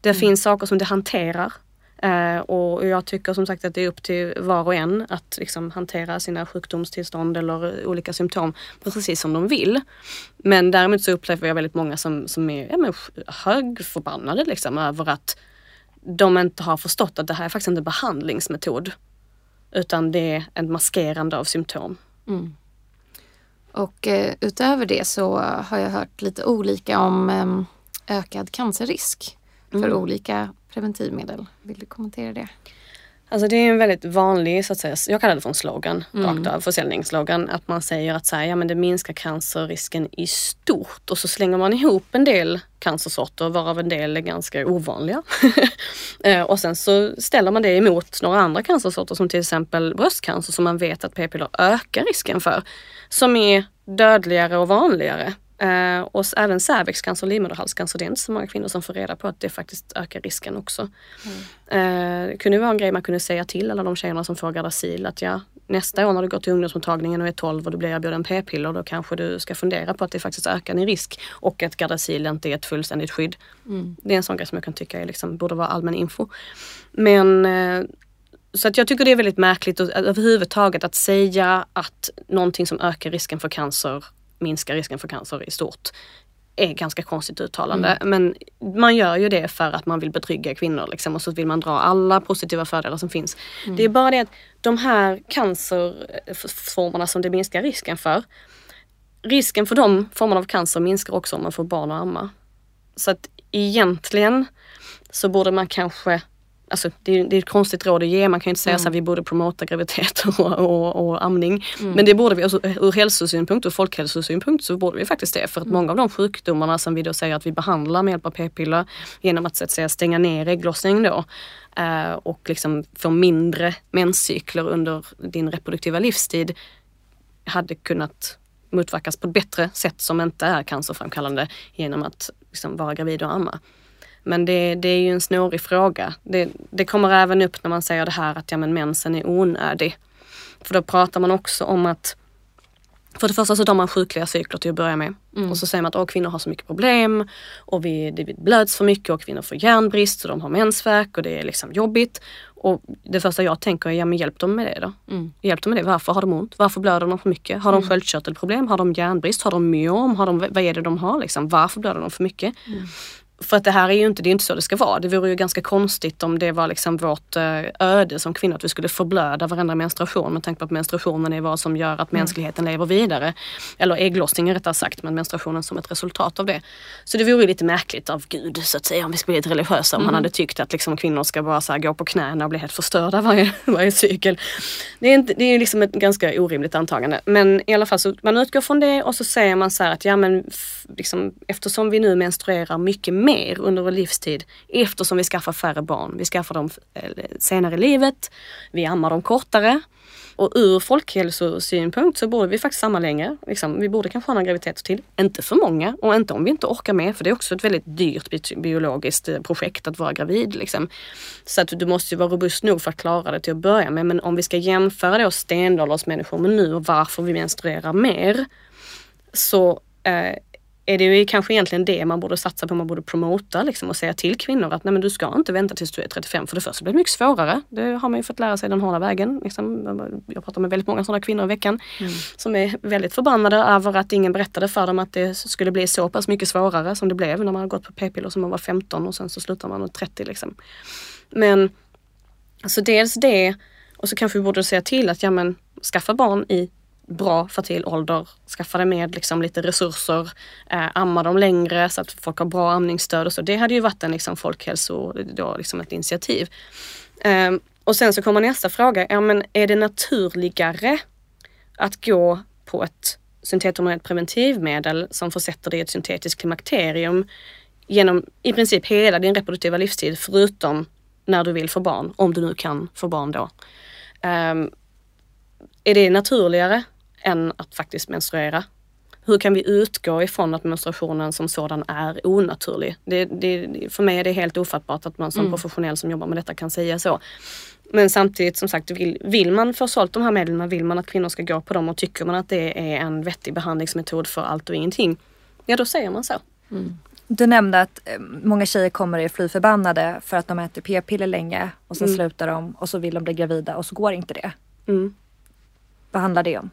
Speaker 3: Det mm. finns saker som det hanterar Eh, och jag tycker som sagt att det är upp till var och en att liksom hantera sina sjukdomstillstånd eller olika symptom precis som de vill. Men däremot så upplever jag väldigt många som, som är ja, högförbannade liksom, över att de inte har förstått att det här är faktiskt inte en behandlingsmetod. Utan det är ett maskerande av symptom. Mm.
Speaker 1: Och eh, utöver det så har jag hört lite olika om eh, ökad cancerrisk för mm. olika preventivmedel. Vill du kommentera det?
Speaker 3: Alltså det är en väldigt vanlig, så att säga, jag kallar det för en slogan, mm. rakt av, försäljningsslogan. Att man säger att så här, ja, men det minskar cancerrisken i stort och så slänger man ihop en del cancersorter varav en del är ganska ovanliga. <laughs> Eh, och sen så ställer man det emot några andra cancersorter som till exempel bröstcancer som man vet att p-piller ökar risken för. Som är dödligare och vanligare. Uh, och även cervixcancer och livmoderhalscancer, det är inte så många kvinnor som får reda på att det faktiskt ökar risken också. Mm. Uh, det kunde vara en grej man kunde säga till alla de tjejerna som får Gardasil att ja, nästa år när du går till ungdomsmottagningen och är 12 och du blir erbjuden p-piller då kanske du ska fundera på att det faktiskt ökar din risk och att Gardasil inte är ett fullständigt skydd. Mm. Det är en sån grej som jag kan tycka är liksom, borde vara allmän info. Men uh, så att jag tycker det är väldigt märkligt och, överhuvudtaget att säga att någonting som ökar risken för cancer minska risken för cancer i stort är ganska konstigt uttalande. Mm. Men man gör ju det för att man vill betrygga kvinnor liksom, och så vill man dra alla positiva fördelar som finns. Mm. Det är bara det att de här cancerformerna som det minskar risken för, risken för de formerna av cancer minskar också om man får barn och amma. Så att egentligen så borde man kanske Alltså det, är, det är ett konstigt råd att ge. Man kan inte säga mm. så att vi borde promota graviditet <laughs> och, och, och amning. Mm. Men det borde vi, alltså, ur hälsosynpunkt och folkhälsosynpunkt så borde vi faktiskt det. För att mm. många av de sjukdomarna som vi då säger att vi behandlar med hjälp av p-piller genom att så att säga stänga ner ägglossning då eh, och liksom få mindre menscykler under din reproduktiva livstid hade kunnat motverkas på ett bättre sätt som inte är cancerframkallande genom att liksom vara gravid och amma. Men det, det är ju en snårig fråga. Det, det, kommer även upp när man säger det här att ja, men mensen är onödig. För då pratar man också om att för det första så tar man sjukliga cykler till att börja med. Mm. Och så säger man att kvinnor har så mycket problem och vi, det blöds för mycket och kvinnor får järnbrist och de har mensvärk och det är liksom jobbigt. Och det första jag tänker är, ja men hjälp dem med det då. Mm. Hjälp dem med det. Varför har de ont? Varför blöder de för mycket? Har de mm. sköldkörtelproblem? Har de järnbrist? Har de myom? Har de, vad är det de har liksom? Varför blöder de för mycket? Mm. För att det här är ju inte, det är inte så det ska vara. Det vore ju ganska konstigt om det var liksom vårt eh, öde som kvinnor att vi skulle förblöda varenda menstruation med tanke på att menstruationen är vad som gör att mm. mänskligheten lever vidare. Eller ägglossningen rättare sagt, men menstruationen som ett resultat av det. Så det vore lite märkligt av Gud så att säga om vi skulle bli lite religiösa om mm. han hade tyckt att liksom kvinnor ska bara så gå på knäna och bli helt förstörda varje, <laughs> varje cykel. Det är, inte, det är liksom ett ganska orimligt antagande. Men i alla fall så man utgår från det och så säger man så här att ja men liksom, eftersom vi nu menstruerar mycket mer under vår livstid eftersom vi skaffar färre barn. Vi skaffar dem eh, senare i livet, vi ammar dem kortare. Och ur folkhälsosynpunkt så borde vi faktiskt amma längre. Liksom, vi borde kanske ha några graviditeter till. Inte för många och inte om vi inte orkar med för det är också ett väldigt dyrt biologiskt eh, projekt att vara gravid. Liksom. Så att du måste ju vara robust nog för att klara det till att börja med. Men om vi ska jämföra då stenåldersmänniskor med nu och varför vi menstruerar mer så eh, är det ju kanske egentligen det man borde satsa på, man borde promota liksom, och säga till kvinnor att nej men du ska inte vänta tills du är 35. För det första blir det mycket svårare. Det har man ju fått lära sig den hårda vägen. Liksom. Jag pratar med väldigt många sådana kvinnor i veckan mm. som är väldigt förbannade över att ingen berättade för dem att det skulle bli så pass mycket svårare som det blev när man har gått på p-piller som man var 15 och sen så slutar man 30 liksom. Men alltså dels det och så kanske vi borde säga till att ja men skaffa barn i bra fertil ålder, skaffa dig med liksom lite resurser, eh, amma dem längre så att folk har bra amningsstöd och så. Det hade ju varit en liksom folkhälso, då liksom ett initiativ. Eh, och sen så kommer nästa fråga, ja men är det naturligare att gå på ett syntethormonellt preventivmedel som försätter dig i ett syntetiskt klimakterium genom i princip hela din reproduktiva livstid förutom när du vill få barn, om du nu kan få barn då. Um, är det naturligare än att faktiskt menstruera? Hur kan vi utgå ifrån att menstruationen som sådan är onaturlig? Det, det, för mig är det helt ofattbart att man som mm. professionell som jobbar med detta kan säga så. Men samtidigt som sagt, vill, vill man få sålt de här medlen, vill man att kvinnor ska gå på dem och tycker man att det är en vettig behandlingsmetod för allt och ingenting, ja då säger man så. Mm.
Speaker 2: Du nämnde att eh, många tjejer kommer är fly förbannade för att de äter p-piller länge och sen mm. slutar de och så vill de bli gravida och så går inte det. Mm. Vad handlar det om?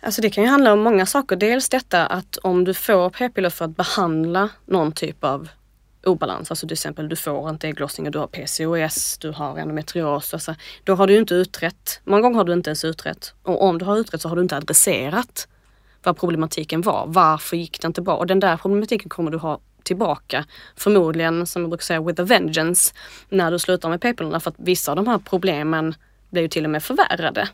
Speaker 3: Alltså det kan ju handla om många saker. Dels detta att om du får p-piller för att behandla någon typ av obalans, alltså till exempel du får inte ägglossning och du har PCOS, du har endometrios, alltså, då har du inte utrett. Många gånger har du inte ens utrett. Och om du har utrett så har du inte adresserat vad problematiken var. Varför gick det inte bra? Och den där problematiken kommer du ha tillbaka. Förmodligen, som jag brukar säga, with a vengeance, när du slutar med p-pillerna. För att vissa av de här problemen blir ju till och med förvärrade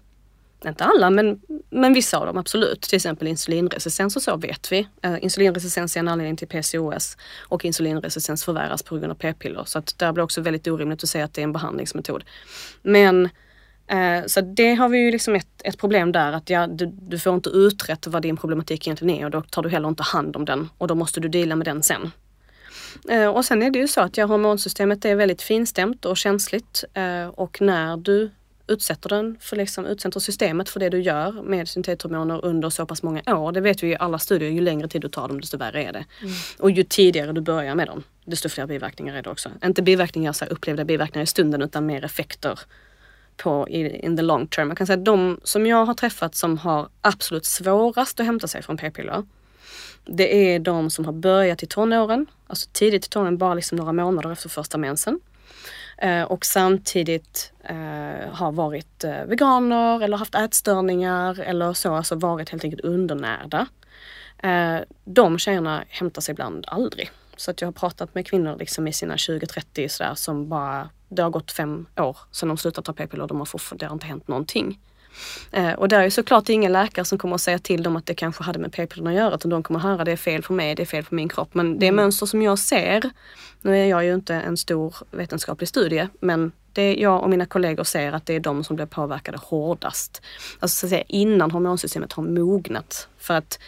Speaker 3: inte alla, men, men vissa av dem absolut. Till exempel insulinresistens och så vet vi. Eh, insulinresistens är en anledning till PCOS och insulinresistens förvärras på grund av p-piller. Så att där blir också väldigt orimligt att säga att det är en behandlingsmetod. Men eh, så det har vi ju liksom ett, ett problem där att ja, du, du får inte utrett vad din problematik egentligen är och då tar du heller inte hand om den och då måste du dela med den sen. Eh, och sen är det ju så att ja, hormonsystemet är väldigt finstämt och känsligt och när du utsätter den för liksom, utsätter systemet för det du gör med syntethormoner under så pass många år. Det vet vi i alla studier, ju längre tid du tar dem desto värre är det. Mm. Och ju tidigare du börjar med dem desto fler biverkningar är det också. Inte biverkningar, så upplevda biverkningar i stunden utan mer effekter på in the long term. Jag kan säga att de som jag har träffat som har absolut svårast att hämta sig från p-piller det är de som har börjat i tonåren, alltså tidigt i tonåren, bara liksom några månader efter första mensen. Eh, och samtidigt eh, har varit eh, veganer eller haft ätstörningar eller så, alltså varit helt enkelt undernärda. Eh, de tjejerna hämtar sig ibland aldrig. Så att jag har pratat med kvinnor liksom i sina 20-30 sådär som bara, det har gått fem år sedan de slutat ta p-piller och de har fortfarande, det har inte hänt någonting. Eh, och där är såklart ingen läkare som kommer att säga till dem att det kanske hade med p-pillerna att göra utan de kommer att höra det är fel för mig, det är fel för min kropp. Men det mm. mönster som jag ser, nu är jag ju inte en stor vetenskaplig studie, men det jag och mina kollegor ser att det är de som blir påverkade hårdast. Alltså så att säga innan hormonsystemet har mognat. För att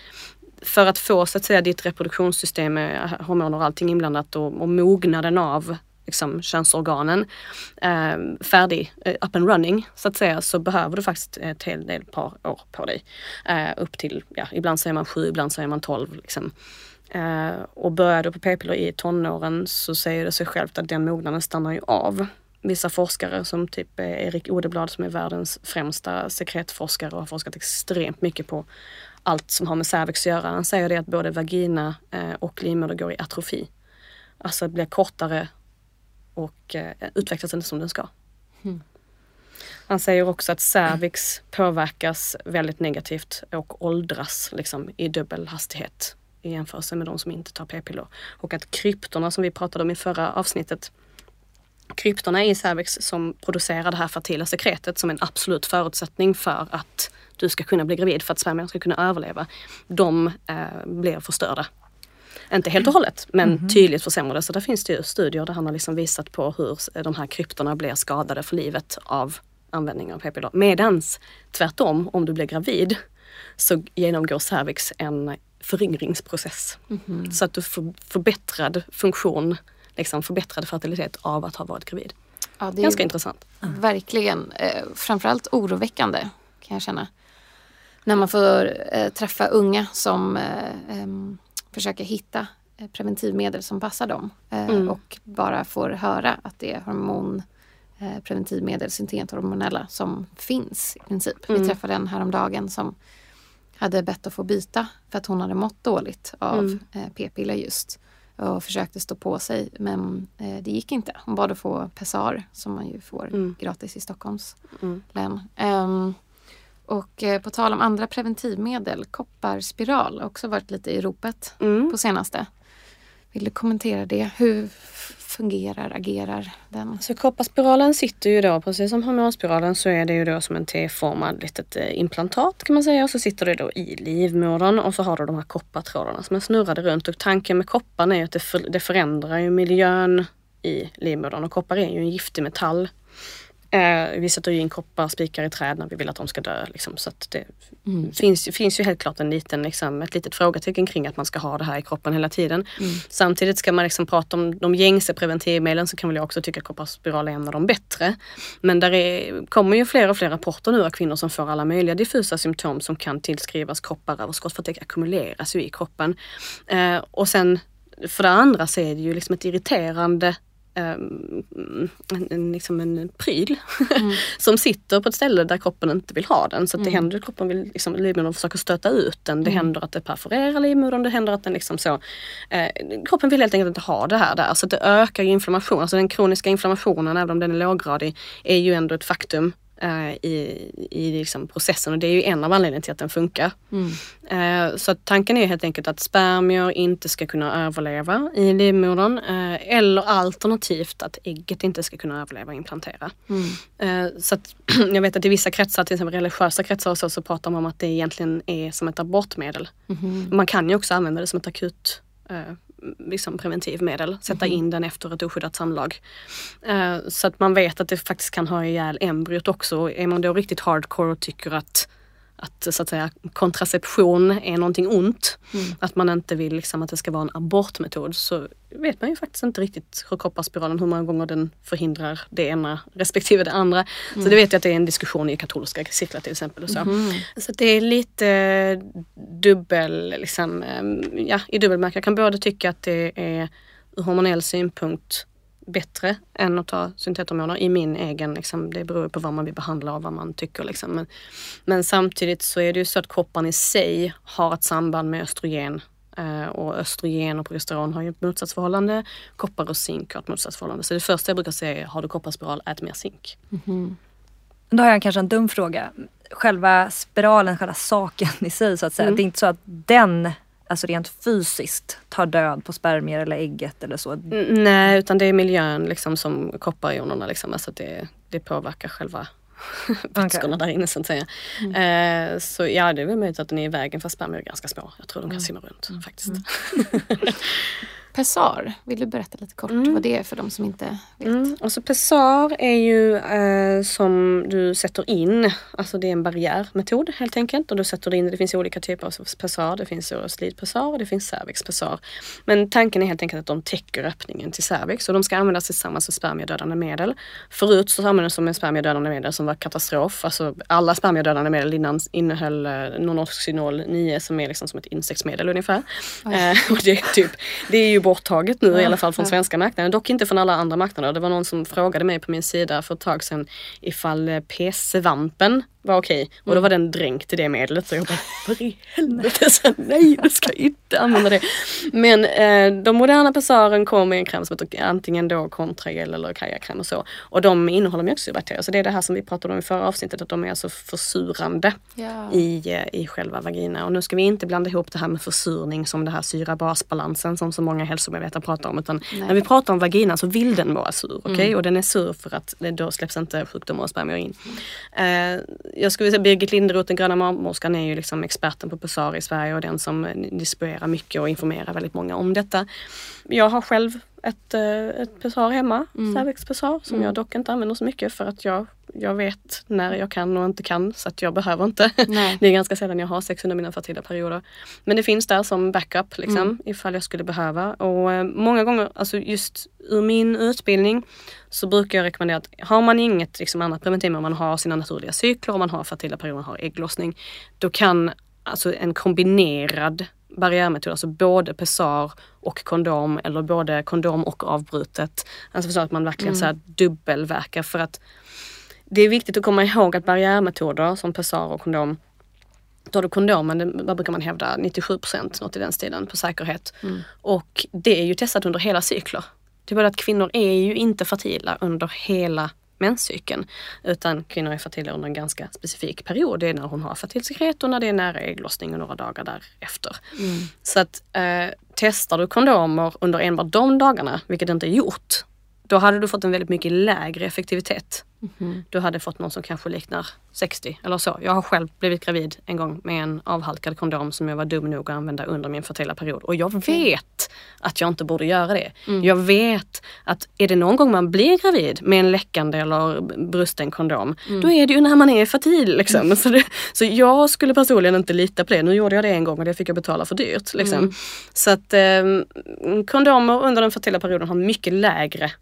Speaker 3: för att få så att säga ditt reproduktionssystem med hormoner och allting inblandat och, och mognaden av liksom, könsorganen eh, färdig, eh, up and running så att säga, så behöver du faktiskt ett hel del par år på dig. Eh, upp till, ja, ibland säger man sju, ibland säger man tolv. Liksom. Eh, och börjar du på p-piller i tonåren så säger det sig självt att den mognaden stannar ju av. Vissa forskare som typ eh, Erik Odeblad som är världens främsta sekretforskare och har forskat extremt mycket på allt som har med cervix att göra. Han säger det att både vagina eh, och livmoder går i atrofi. Alltså blir kortare och eh, utvecklas inte som den ska. Mm. Han säger också att cervix påverkas väldigt negativt och åldras liksom, i dubbel hastighet i jämförelse med de som inte tar p-piller. Och att kryptorna som vi pratade om i förra avsnittet kryptorna i cervix som producerar det här fertila sekretet som en absolut förutsättning för att du ska kunna bli gravid, för att spermierna ska kunna överleva. De eh, blir förstörda inte helt och hållet, men mm. tydligt försämrade. Så där finns det ju studier där han har liksom visat på hur de här kryptorna blir skadade för livet av användning av p-piller. Medans tvärtom, om du blir gravid så genomgår cervix en föryngringsprocess. Mm. Så att du får förbättrad funktion, liksom förbättrad fertilitet av att ha varit gravid. Ja, det är Ganska intressant.
Speaker 1: Verkligen. Eh, framförallt oroväckande kan jag känna. När man får eh, träffa unga som eh, försöker hitta eh, preventivmedel som passar dem eh,
Speaker 3: Mm.
Speaker 1: och bara får höra att det är hormon eh, preventivmedel, syntenhormonella, som finns i princip.
Speaker 3: Mm.
Speaker 1: Vi träffade en häromdagen som hade bett att få byta för att hon hade mått dåligt av
Speaker 3: Mm.
Speaker 1: p-piller just och försökte stå på sig men eh, det gick inte. Hon bad att få Pessar som man ju får
Speaker 3: Mm.
Speaker 1: gratis i Stockholms
Speaker 3: Mm.
Speaker 1: län. Ehm, och eh, på tal om andra preventivmedel, kopparspiral har också varit lite i ropet
Speaker 3: Mm.
Speaker 1: på senaste. Vill du kommentera det? Hur fungerar, agerar den?
Speaker 3: Så kopparspiralen sitter ju då, precis som hormonspiralen, så är det ju då som en T-formad litet eh, implantat kan man säga. Och så sitter det då i livmodern och så har du de här koppartrådarna som är snurrade runt. Och tanken med kopparn är att det, för, det förändrar ju miljön i livmodern och koppar är ju en giftig metall. Eh, vi sätter ju in kopparspikar i träd när vi vill att de ska dö. Liksom, så det
Speaker 1: Mm.
Speaker 3: finns, finns ju helt klart en liten, liksom, ett litet frågetecken kring att man ska ha det här i kroppen hela tiden.
Speaker 1: Mm.
Speaker 3: Samtidigt ska man liksom prata om de gängse preventivmedlen så kan väl jag också tycka att kopparspiral är en av de bättre. Men där är, kommer ju fler och fler rapporter nu av kvinnor som får alla möjliga diffusa symptom som kan tillskrivas kopparöverskott för att det ackumuleras ju i kroppen. Eh, och sen för det andra så är det ju liksom ett irriterande ehm, en, liksom en pryl <laughs> som sitter på ett ställe där kroppen inte vill ha den. Så att det händer att kroppen vill, liksom, livmodern försöker stöta ut den. Det händer att det perforerar livmodern. Det händer att den liksom så. Eh, kroppen vill helt enkelt inte ha det här där. Så att det ökar ju inflammation. Alltså den kroniska inflammationen, även om den är låggradig, är ju ändå ett faktum i, i liksom processen och det är ju en av anledningarna till att den funkar.
Speaker 1: Mm.
Speaker 3: Eh, Så tanken är helt enkelt att spermier inte ska kunna överleva i livmodern eh, eller alternativt att ägget inte ska kunna överleva och implantera.
Speaker 1: Mm.
Speaker 3: Eh, Så att <clears throat> jag vet att i vissa kretsar, till exempel religiösa kretsar och så, så pratar man om att det egentligen är som ett abortmedel.
Speaker 1: Mhm.
Speaker 3: Man kan ju också använda det som ett akut eh, liksom preventivmedel, sätta in den efter ett oskyddat samlag. Eh, så att man vet att det faktiskt kan ha ihjäl embryot också. Är man då riktigt hardcore och tycker att att så att säga kontraception är någonting ont. Att man inte vill liksom att det ska vara en abortmetod så vet man ju faktiskt inte riktigt hur kopparspiralen, hur många gånger den förhindrar det ena respektive det andra. Så det vet jag att det är en diskussion i katolska cirklar till exempel. Och så. så att det är lite dubbel, liksom, ja, i dubbelmärke. Jag kan både tycka att det är ur hormonell synpunkt bättre än att ta syntethormoner i min egen, liksom, det beror på vad man vill behandla och vad man tycker. Liksom. Men, men samtidigt så är det ju så att kopparn i sig har ett samband med östrogen eh, och östrogen och progesteron har ju ett motsatsförhållande. Koppar och zink har ett motsatsförhållande. Så det första jag brukar säga är, har du kopparspiral, ät mer zink.
Speaker 2: Då har jag kanske en dum fråga. Själva spiralen, själva saken i sig så att säga.
Speaker 3: Mm.
Speaker 2: Det är inte så att den, alltså rent fysiskt, tar död på spermier eller ägget eller så.
Speaker 3: N- Nej, utan det är miljön liksom som kopparionerna liksom. Alltså det, det påverkar själva <laughs> vätskorna där inne så att säga. Eh, så ja, det är väl möjligt att den är i vägen för spermier är ganska små. Jag tror de kan simma runt faktiskt. <laughs> <laughs>
Speaker 1: Pessar, vill du berätta lite kort vad det är för de som inte vet?
Speaker 3: Mm. Och så pessar är ju eh, som du sätter in, alltså det är en barriärmetod helt enkelt. Och du sätter in, det finns olika typer av pessar. Det finns slidpessar och det finns cervixpessar. Men tanken är helt enkelt att de täcker öppningen till cervix och de ska användas tillsammans med spermiedödande medel. Förut så användes de med spermiedödande medel som var katastrof. Alltså alla spermiedödande medel innan innehöll eh, nonoxynol 9 som är liksom som ett insektsmedel ungefär. Eh, och det, är typ, det är ju borttaget nu i alla fall från svenska marknaden. Dock inte från alla andra marknader. Det var någon som frågade mig på min sida för ett tag sedan ifall eh, p-svampen var okej. Och då var den dränkt i det medlet. Så jag bara, <laughs> för i helvete, så nej du ska inte använda det. Men eh, de moderna pessaren kommer i en kräm som heter antingen då Contragel eller Kajakräm och så. Och de innehåller mjölksyrabakterier. Så det är det här som vi pratade om i förra avsnittet, att de är alltså försurande
Speaker 1: Ja.
Speaker 3: i, eh, i själva vagina. Och nu ska vi inte blanda ihop det här med försurning som det här syra-basbalansen som så många hälsomedvetare pratar om. Utan
Speaker 1: Nej.
Speaker 3: när vi pratar om vagina så vill den vara sur. okej?
Speaker 1: Mm.
Speaker 3: Och den är sur för att då släpps inte sjukdomar och spermier in. Eh, jag skulle säga Birgit Linderoth, den gröna marmorskan, är ju liksom experten på pessar i Sverige och den som distribuerar mycket och informerar väldigt många om detta. Jag har själv ett, eh, ett pessar hemma,
Speaker 1: Mm.
Speaker 3: cervixpessar, som jag dock inte använder så mycket för att jag, jag vet när jag kan och inte kan så att jag behöver inte.
Speaker 1: Nej. <laughs>
Speaker 3: Det är ganska sällan jag har sex under mina fertila perioder. Men det finns där som backup liksom,
Speaker 1: Mm.
Speaker 3: ifall jag skulle behöva. Och eh, många gånger, alltså just ur min utbildning så brukar jag rekommendera att har man inget liksom, annat preventivmedel, man har sina naturliga cykler, man har fertila perioder, man har ägglossning, då kan alltså en kombinerad barriärmetoder, alltså både pessar och kondom eller både kondom och avbrutet. Alltså så att man verkligen
Speaker 1: Mm.
Speaker 3: så här dubbelverkar för att det är viktigt att komma ihåg att barriärmetoder som pessar och kondom då har du kondomen, vad brukar man hävda, 97 procent, något i den stilen på säkerhet.
Speaker 1: Mm.
Speaker 3: Och det är ju testat under hela cykler. Det är bara att kvinnor är ju inte fertila under hela menscykeln. Utan kvinnor är fertila under en ganska specifik period. Det är när hon har fertilsekret och när det är nära ägglossning och några dagar därefter.
Speaker 1: Mm.
Speaker 3: Så att eh, testar du kondomer under enbart de dagarna, vilket inte är gjort, då hade du fått en väldigt mycket lägre effektivitet.
Speaker 1: Mhm.
Speaker 3: Du hade fått någon som kanske liknar 60 eller så. Jag har själv blivit gravid en gång med en avhalkad kondom som jag var dum nog att använda under min fertila period. Och jag vet att jag inte borde göra det. Jag vet att är det någon gång man blir gravid med en läckande eller brusten kondom, då är det ju när man är fertil. Liksom. Så, det, så jag skulle personligen inte lita på det. Nu gjorde jag det en gång och det fick jag betala för dyrt. Liksom. Så att eh, kondomer under den fertila perioden har mycket lägre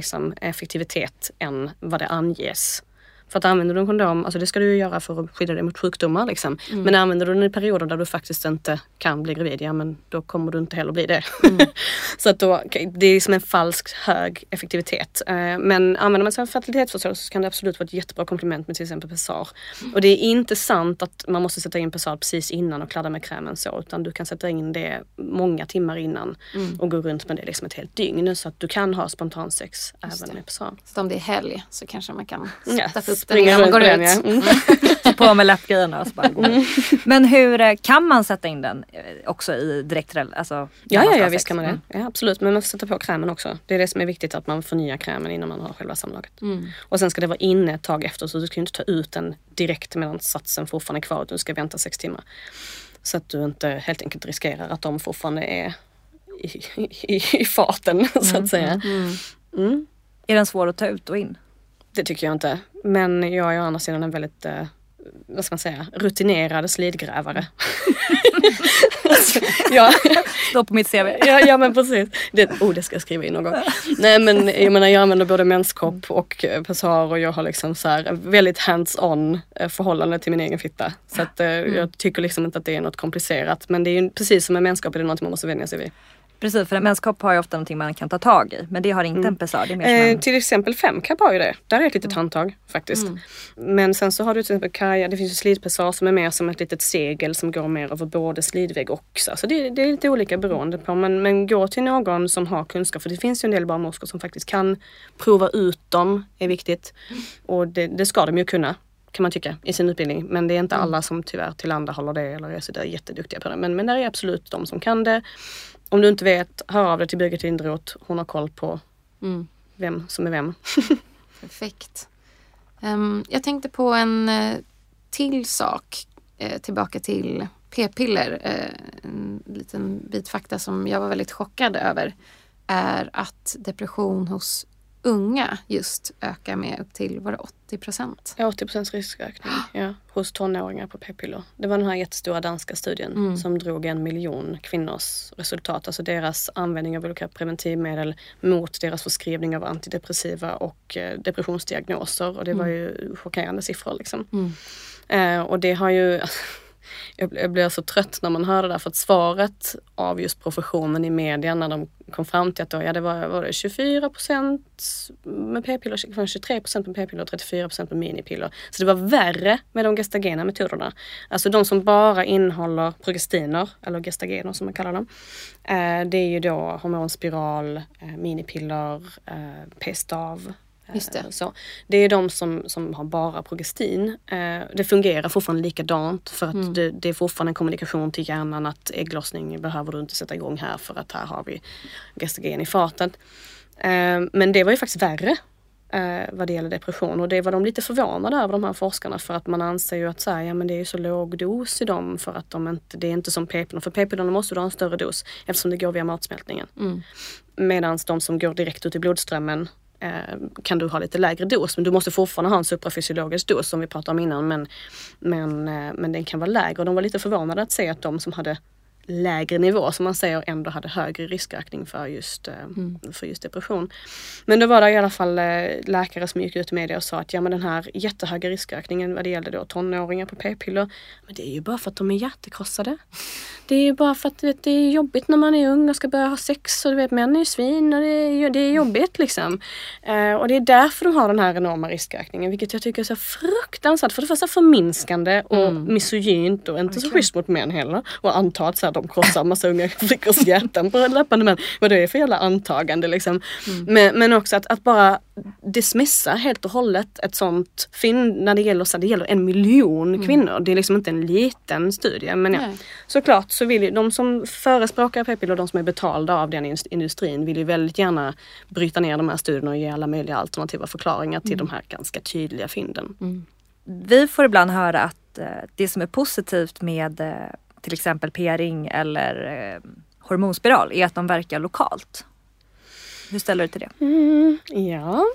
Speaker 3: liksom, effektivitet än vad det anges. För att använder du en kondom, alltså det ska du ju göra för att skydda dig mot sjukdomar. Liksom. Men använder du den i perioder där du faktiskt inte kan bli gravid, ja men då kommer du inte heller bli det. <laughs> så att då, det är som en falsk hög effektivitet. Eh, Men använder man sig av fertilitetsförsök så kan det absolut vara ett jättebra komplement med till exempel Pessar. Och det är inte sant att man måste sätta in Pessar precis innan och kladda med krämen så, utan du kan sätta in det många timmar innan och gå runt med det liksom ett helt dygn. Så att du kan ha spontansex även med Pessar.
Speaker 1: Så om det är helg så kanske man kan sätta upp
Speaker 3: springa
Speaker 1: innan man går
Speaker 3: med
Speaker 1: ut.
Speaker 3: Mm. <laughs>
Speaker 2: på med läppgrejerna och så bara gå. Men hur eh, kan man sätta in den eh, också i direkt alltså, när
Speaker 3: Ja, ja, ja visst kan man det.
Speaker 2: Mm.
Speaker 3: Ja, absolut, men man får sätta på krämen också. Det är det som är viktigt, att man förnyar krämen innan man har själva samlaget.
Speaker 1: Mm.
Speaker 3: Och sen ska det vara inne ett tag efter, så du ska ju inte ta ut den direkt medan satsen fortfarande är kvar, utan du ska vänta sex timmar. Så att du inte helt enkelt riskerar att de fortfarande är i, i, i farten, <laughs> så att säga. Mm.
Speaker 2: Är den svår att ta ut och in?
Speaker 3: Det tycker jag inte. Men jag är å andra sidan en väldigt, eh, vad ska man säga, rutinerad slidgrävare. alltså, <laughs> ja,
Speaker 2: Står på mitt CV.
Speaker 3: ja, ja men precis. Det, oh, det ska jag skriva in någon gång. Nej men jag menar jag använder både menskopp och eh, pessar och jag har liksom så här väldigt hands-on eh, förhållande till min egen fitta. Så att eh, jag tycker liksom inte att det är något komplicerat. Men det är ju precis som med menskopp, är det något man måste vänja sig vid.
Speaker 2: Precis, för en menskopp har ju ofta någonting man kan ta tag i. Men det har inte en pessar. Som
Speaker 3: Eh, till exempel femkapp har ju det. Där är ett litet handtag faktiskt. Men sen så har du till exempel kaja, det finns ju slidpessar som är mer som ett litet segel som går mer över både slidvägg och så. Så det, det är lite olika beroende på. Men, men gå till någon som har kunskap. För det finns ju en del barnmorskor som faktiskt kan prova ut dem, är viktigt. Och det, det ska de ju kunna kan man tycka i sin utbildning. Men det är inte alla som tyvärr tillhandahåller det eller är så där jätteduktiga på det. Men, men där är absolut de som kan det. Om du inte vet, hör av dig till Birgit Lindroth. Hon har koll på
Speaker 1: Mm.
Speaker 3: vem som är vem. <laughs>
Speaker 1: Perfekt. Ehm, jag tänkte på en eh, till sak. eh, tillbaka till p-piller. Eh, en liten bit fakta som jag var väldigt chockad över är att depression hos unga just ökar med upp till var det 80 procent.
Speaker 3: Ja, 80% riskökning ja, hos tonåringar på p-piller. Det var den här jättestora danska studien
Speaker 1: Mm.
Speaker 3: som drog en miljon kvinnors resultat. Alltså deras användning av olika preventivmedel mot deras förskrivning av antidepressiva och eh, depressionsdiagnoser. Och det var ju chockerande siffror liksom.
Speaker 1: Mm.
Speaker 3: Eh, och det har ju <laughs> jag blir- jag blir så trött när man hör det där för att svaret av just professionen i media när de kom fram till att då, ja, det var, var det 24 procent med p-piller, 23 procent med p-piller och 34 procent med minipiller. Så det var värre med de gestagena metoderna. Alltså de som bara innehåller progestiner, eller gestagener som man kallar dem. Eh, det är ju då hormonspiral, eh, minipiller, eh, p-stav,
Speaker 1: Just det.
Speaker 3: Eh, Så. Det är de som, som har bara progestin. Eh, det fungerar fortfarande likadant för att
Speaker 1: Mm.
Speaker 3: det, det är fortfarande en kommunikation till hjärnan att ägglossning behöver du inte sätta igång här för att här har vi gestagen i fatet. Eh, men det var ju faktiskt värre eh, vad det gäller depression och det var de lite förvånade över de här forskarna för att man anser ju att så här, ja, men det är så låg dos i dem för att de inte, det är inte som p-pillerna. För p-pillerna måste du ha en större dos eftersom det går via matsmältningen.
Speaker 1: Mm.
Speaker 3: Medan de som går direkt ut i blodströmmen eh, Eh, kan du ha lite lägre dos. Men du måste fortfarande ha en suprafysiologisk dos som vi pratade om innan. Men, men, eh, men den kan vara lägre. Och de var lite förvånade att se att de som hade lägre nivå som man säger ändå hade högre riskökning för just, eh, mm. för just depression. Men då var det i alla fall eh, läkare som gick ut i media och sa att ja men den här jättehöga riskökningen vad det gällde då tonåringar på p-piller, men det är ju bara för att de är hjärtekrossade. Det är ju bara för att vet, det är jobbigt när man är ung och ska börja ha sex och du vet män är ju svin och det är, det är jobbigt liksom. Eh, och det är därför de har den här enorma riskökningen vilket jag tycker är så fruktansvärt. För det första förminskande och mm. misogynt och inte okay. så schysst mot män heller. Och anta att så här, de krossar massa unga flickors <laughs> hjärtan på löpande män. Vad det är för jävla antagande liksom. Mm. Men, men också att, att bara dismissa helt och hållet ett sånt fynd när det gäller, så det gäller en miljon mm. kvinnor. Det är liksom inte en liten studie. Men ja, såklart så vill ju de som förespråkar p-piller, de som är betalda av den industrin vill ju väldigt gärna bryta ner de här studierna och ge alla möjliga alternativa förklaringar till mm. de här ganska tydliga fynden. Mm.
Speaker 2: Vi får ibland höra att eh, det som är positivt med eh, till exempel p-ring eller eh, hormonspiral är att de verkar lokalt. Hur ställer du till det?
Speaker 3: Mm, ja,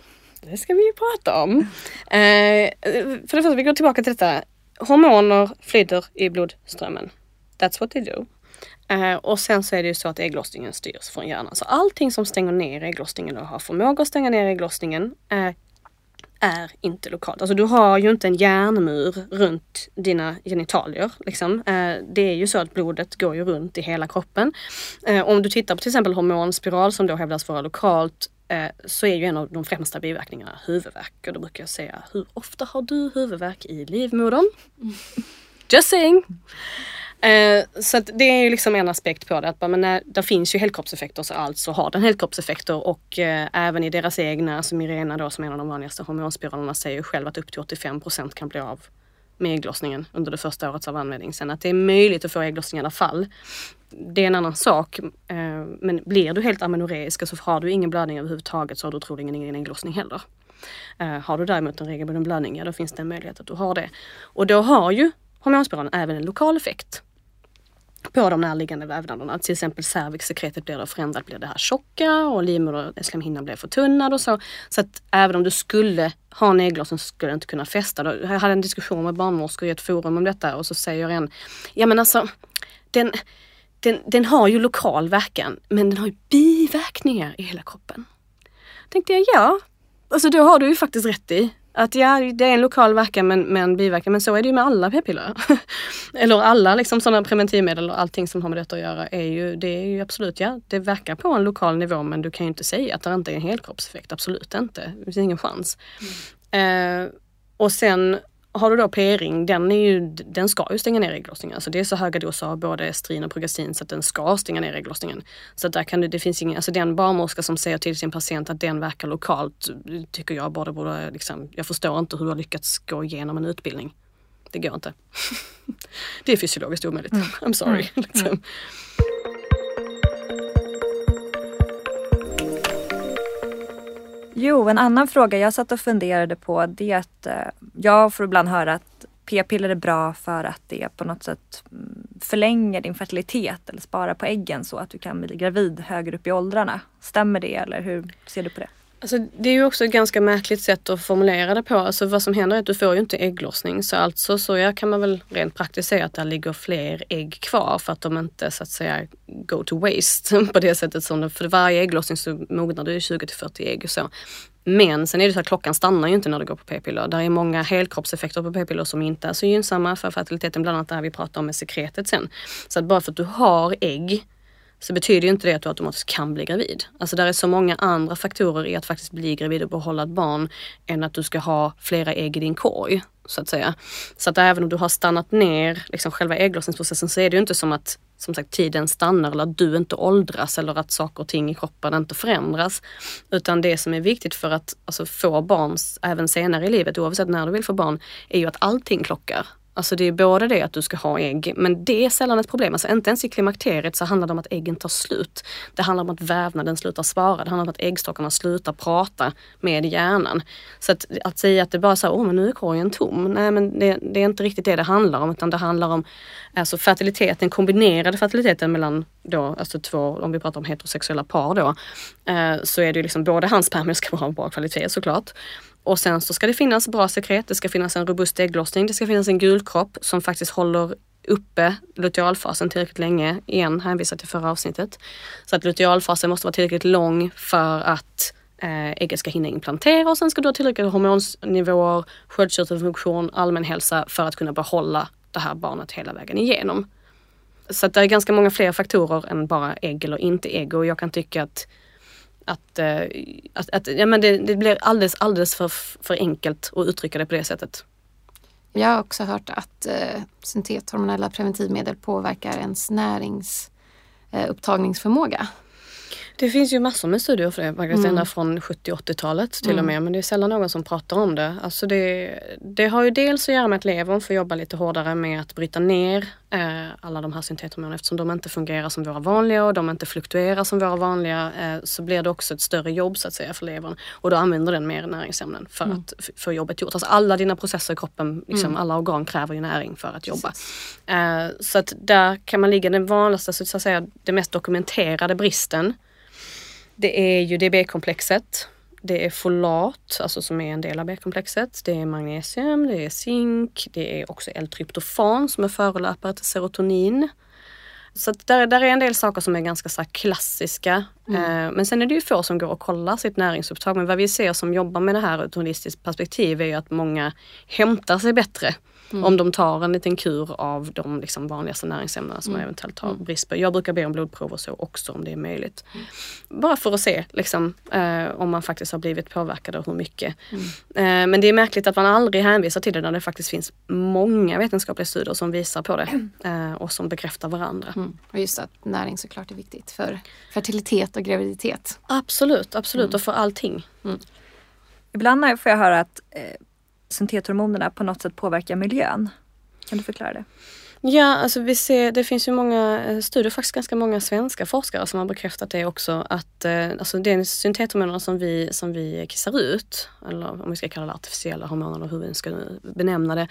Speaker 3: det ska vi ju prata om. <laughs> Eh, för det första, vi går tillbaka till detta. Hormoner flyter i blodströmmen. That's what they do. Eh, och sen så är det ju så att ägglossningen styrs från hjärnan. Så allting som stänger ner ägglossningen och har förmåga att stänga ner ägglossningen eh, är inte lokalt. Alltså du har ju inte en järnmur runt dina genitalier. Liksom. Eh, det är ju så att blodet går ju runt i hela kroppen. Eh, om du tittar på till exempel hormonspiral som då hävdas vara lokalt eh, så är ju en av de främsta biverkningarna huvudvärk. Och då brukar jag säga, hur ofta har du huvudvärk i livmodern? Just saying! Eh, så det är ju liksom en aspekt på det. Att bara men, när, det finns ju helkroppseffekter så alltså har den helkroppseffekter och eh, även i deras egna, som Irena då som är en av de vanligaste hormonspiralerna säger ju själv att upp till 85% kan bli av med ägglossningen under det första året av användning. Sen att det är möjligt att få ägglossning i alla fall. Det är en annan sak. Eh, men blir du helt amenoreisk så har du ingen blödning överhuvudtaget så har du troligen ingen ägglossning heller. Eh, har du däremot en regelbunden blödning, ja då finns det en möjlighet att du har det. Och då har ju hormonspiralen även en lokal effekt på de närliggande vävnaderna. Till exempel cervixsekretet blir då förändrat, blir det här tjocka och livmoderslemhinnan blir förtunnad och så. Så att även om du skulle ha en så skulle du inte kunna fästa. Jag hade en diskussion med barnmorskor i ett forum om detta och så säger en, ja men alltså den, den, den har ju lokal verkan men den har ju biverkningar i hela kroppen. Tänkte jag, ja, alltså då har du ju faktiskt rätt i. Att ja, det är en lokal verkan men, men biverkan. Men så är det ju med alla p-piller. <laughs> Eller alla liksom sådana preventivmedel och allting som har med detta att göra. Är ju, det är ju absolut, ja, det verkar på en lokal nivå men du kan ju inte säga att det inte är en helkroppseffekt. Absolut inte. Det finns ingen chans. Mm. Eh, och sen har du då p-ring, den, är ju, den ska ju stänga ner ägglossningen. Alltså det är så höga doser av både estrin och progestin så att den ska stänga ner ägglossningen. Så där kan det, det finns ingen, alltså den barnmorska som säger till sin patient att den verkar lokalt tycker jag bara borde, liksom, jag förstår inte hur du har lyckats gå igenom en utbildning. Det går inte. <laughs> det är fysiologiskt omöjligt. Mm. I'm sorry. Mm. Liksom. Mm.
Speaker 2: Jo, en annan fråga jag satt och funderade på det är att jag får ibland höra att p-piller är bra för att det på något sätt mm, förlänger din fertilitet eller sparar på äggen så att du kan bli gravid högre upp i åldrarna. Stämmer det eller hur ser du på det?
Speaker 3: Alltså, det är ju också ett ganska märkligt sätt att formulera det på. Alltså, vad som händer är att du får ju inte ägglossning. Så alltså så ja, kan man väl rent praktiskt säga att det ligger fler ägg kvar för att de inte så att säga go to waste <laughs> på det sättet som det, för varje ägglossning så mognar du 20 till 40 ägg och så. Men sen är det så att klockan stannar ju inte när du går på p-piller. Det är många helkroppseffekter på p-piller som inte är så gynnsamma för fertiliteten, bland annat det här vi pratar om med sekretet sen. Så att bara för att du har ägg så betyder ju inte det att du automatiskt kan bli gravid. Alltså där är så många andra faktorer i att faktiskt bli gravid och behålla ett barn än att du ska ha flera ägg i din korg. Så att säga. Så att även om du har stannat ner liksom själva ägglossningsprocessen så är det ju inte som att som sagt tiden stannar eller att du inte åldras eller att saker och ting i kroppen inte förändras. Utan det som är viktigt för att alltså, få barn även senare i livet, oavsett när du vill få barn, är ju att allting klockar. Alltså det är både det att du ska ha ägg, men det är sällan ett problem. Alltså inte ens i klimakteriet så handlar det om att äggen tar slut. Det handlar om att vävnaden slutar svara. Det handlar om att äggstockarna slutar prata med hjärnan. Så att, att säga att det bara så åh men nu är korgen tom. Nej men det, det, är inte riktigt det det handlar om utan det handlar om alltså fertiliteten, kombinerade fertiliteten mellan då, alltså två, om vi pratar om heterosexuella par då, eh, så är det ju liksom både hans spermier ska vara av bra kvalitet såklart. Och sen så ska det finnas bra sekret, det ska finnas en robust ägglossning, det ska finnas en gulkropp som faktiskt håller uppe lutealfasen tillräckligt länge. Igen hänvisar till förra avsnittet. Så att lutealfasen måste vara tillräckligt lång för att eh, ägget ska hinna implantera och sen ska du ha tillräckliga hormonnivåer, sköldkörtelfunktion, allmän hälsa för att kunna behålla det här barnet hela vägen igenom. Så att det är ganska många fler faktorer än bara ägg eller inte ägg och jag kan tycka att att, eh, att, att ja, men det, det blir alldeles, alldeles för, för enkelt att uttrycka det på det sättet.
Speaker 1: Jag har också hört att eh, syntethormonella preventivmedel påverkar ens näringsupptagningsförmåga. Eh,
Speaker 3: det finns ju massor med studier för det faktiskt, mm. ända från 70-80-talet till mm. och med. Men det är sällan någon som pratar om det. Alltså det. Det har ju dels att göra med att levern får jobba lite hårdare med att bryta ner eh, alla de här syntethormonerna eftersom de inte fungerar som våra vanliga och de inte fluktuerar som våra vanliga eh, så blir det också ett större jobb så att säga för levern. Och då använder den mer näringsämnen för mm. att få jobbet gjort. Alltså alla dina processer i kroppen, liksom, mm. alla organ kräver ju näring för att jobba. Eh, så att där kan man ligga den vanligaste, så att säga, det mest dokumenterade bristen det är ju det B-komplexet. Det är folat, alltså som är en del av B-komplexet. Det är magnesium, det är zink, det är också L-tryptofan som är förelöpare till serotonin. Så där, där är en del saker som är ganska så klassiska. Mm. Eh, men sen är det ju få som går och kollar sitt näringsupptag. Men vad vi ser som jobbar med det här ur ett holistiskt perspektiv är ju att många hämtar sig bättre Mm. Om de tar en liten kur av de liksom vanligaste näringsämnena som mm. man eventuellt har mm. brist på. Jag brukar be om blodprov och så också om det är möjligt. Mm. Bara för att se liksom, eh, om man faktiskt har blivit påverkad och hur mycket. Mm. Eh, men det är märkligt att man aldrig hänvisar till det när det faktiskt finns många vetenskapliga studier som visar på det <clears throat> eh, och som bekräftar varandra.
Speaker 1: Mm. Och just att näring såklart är viktigt för fertilitet och graviditet.
Speaker 3: Absolut, absolut och för allting.
Speaker 2: Ibland får jag höra att eh, syntethormonerna på något sätt påverkar miljön. Kan du förklara det?
Speaker 3: Ja, alltså vi ser, det finns ju många eh, studier, faktiskt ganska många svenska forskare som har bekräftat det också att eh, alltså det syntethormonerna som vi, som vi kissar ut, eller om vi ska kalla det artificiella hormoner eller hur vi ska benämna det,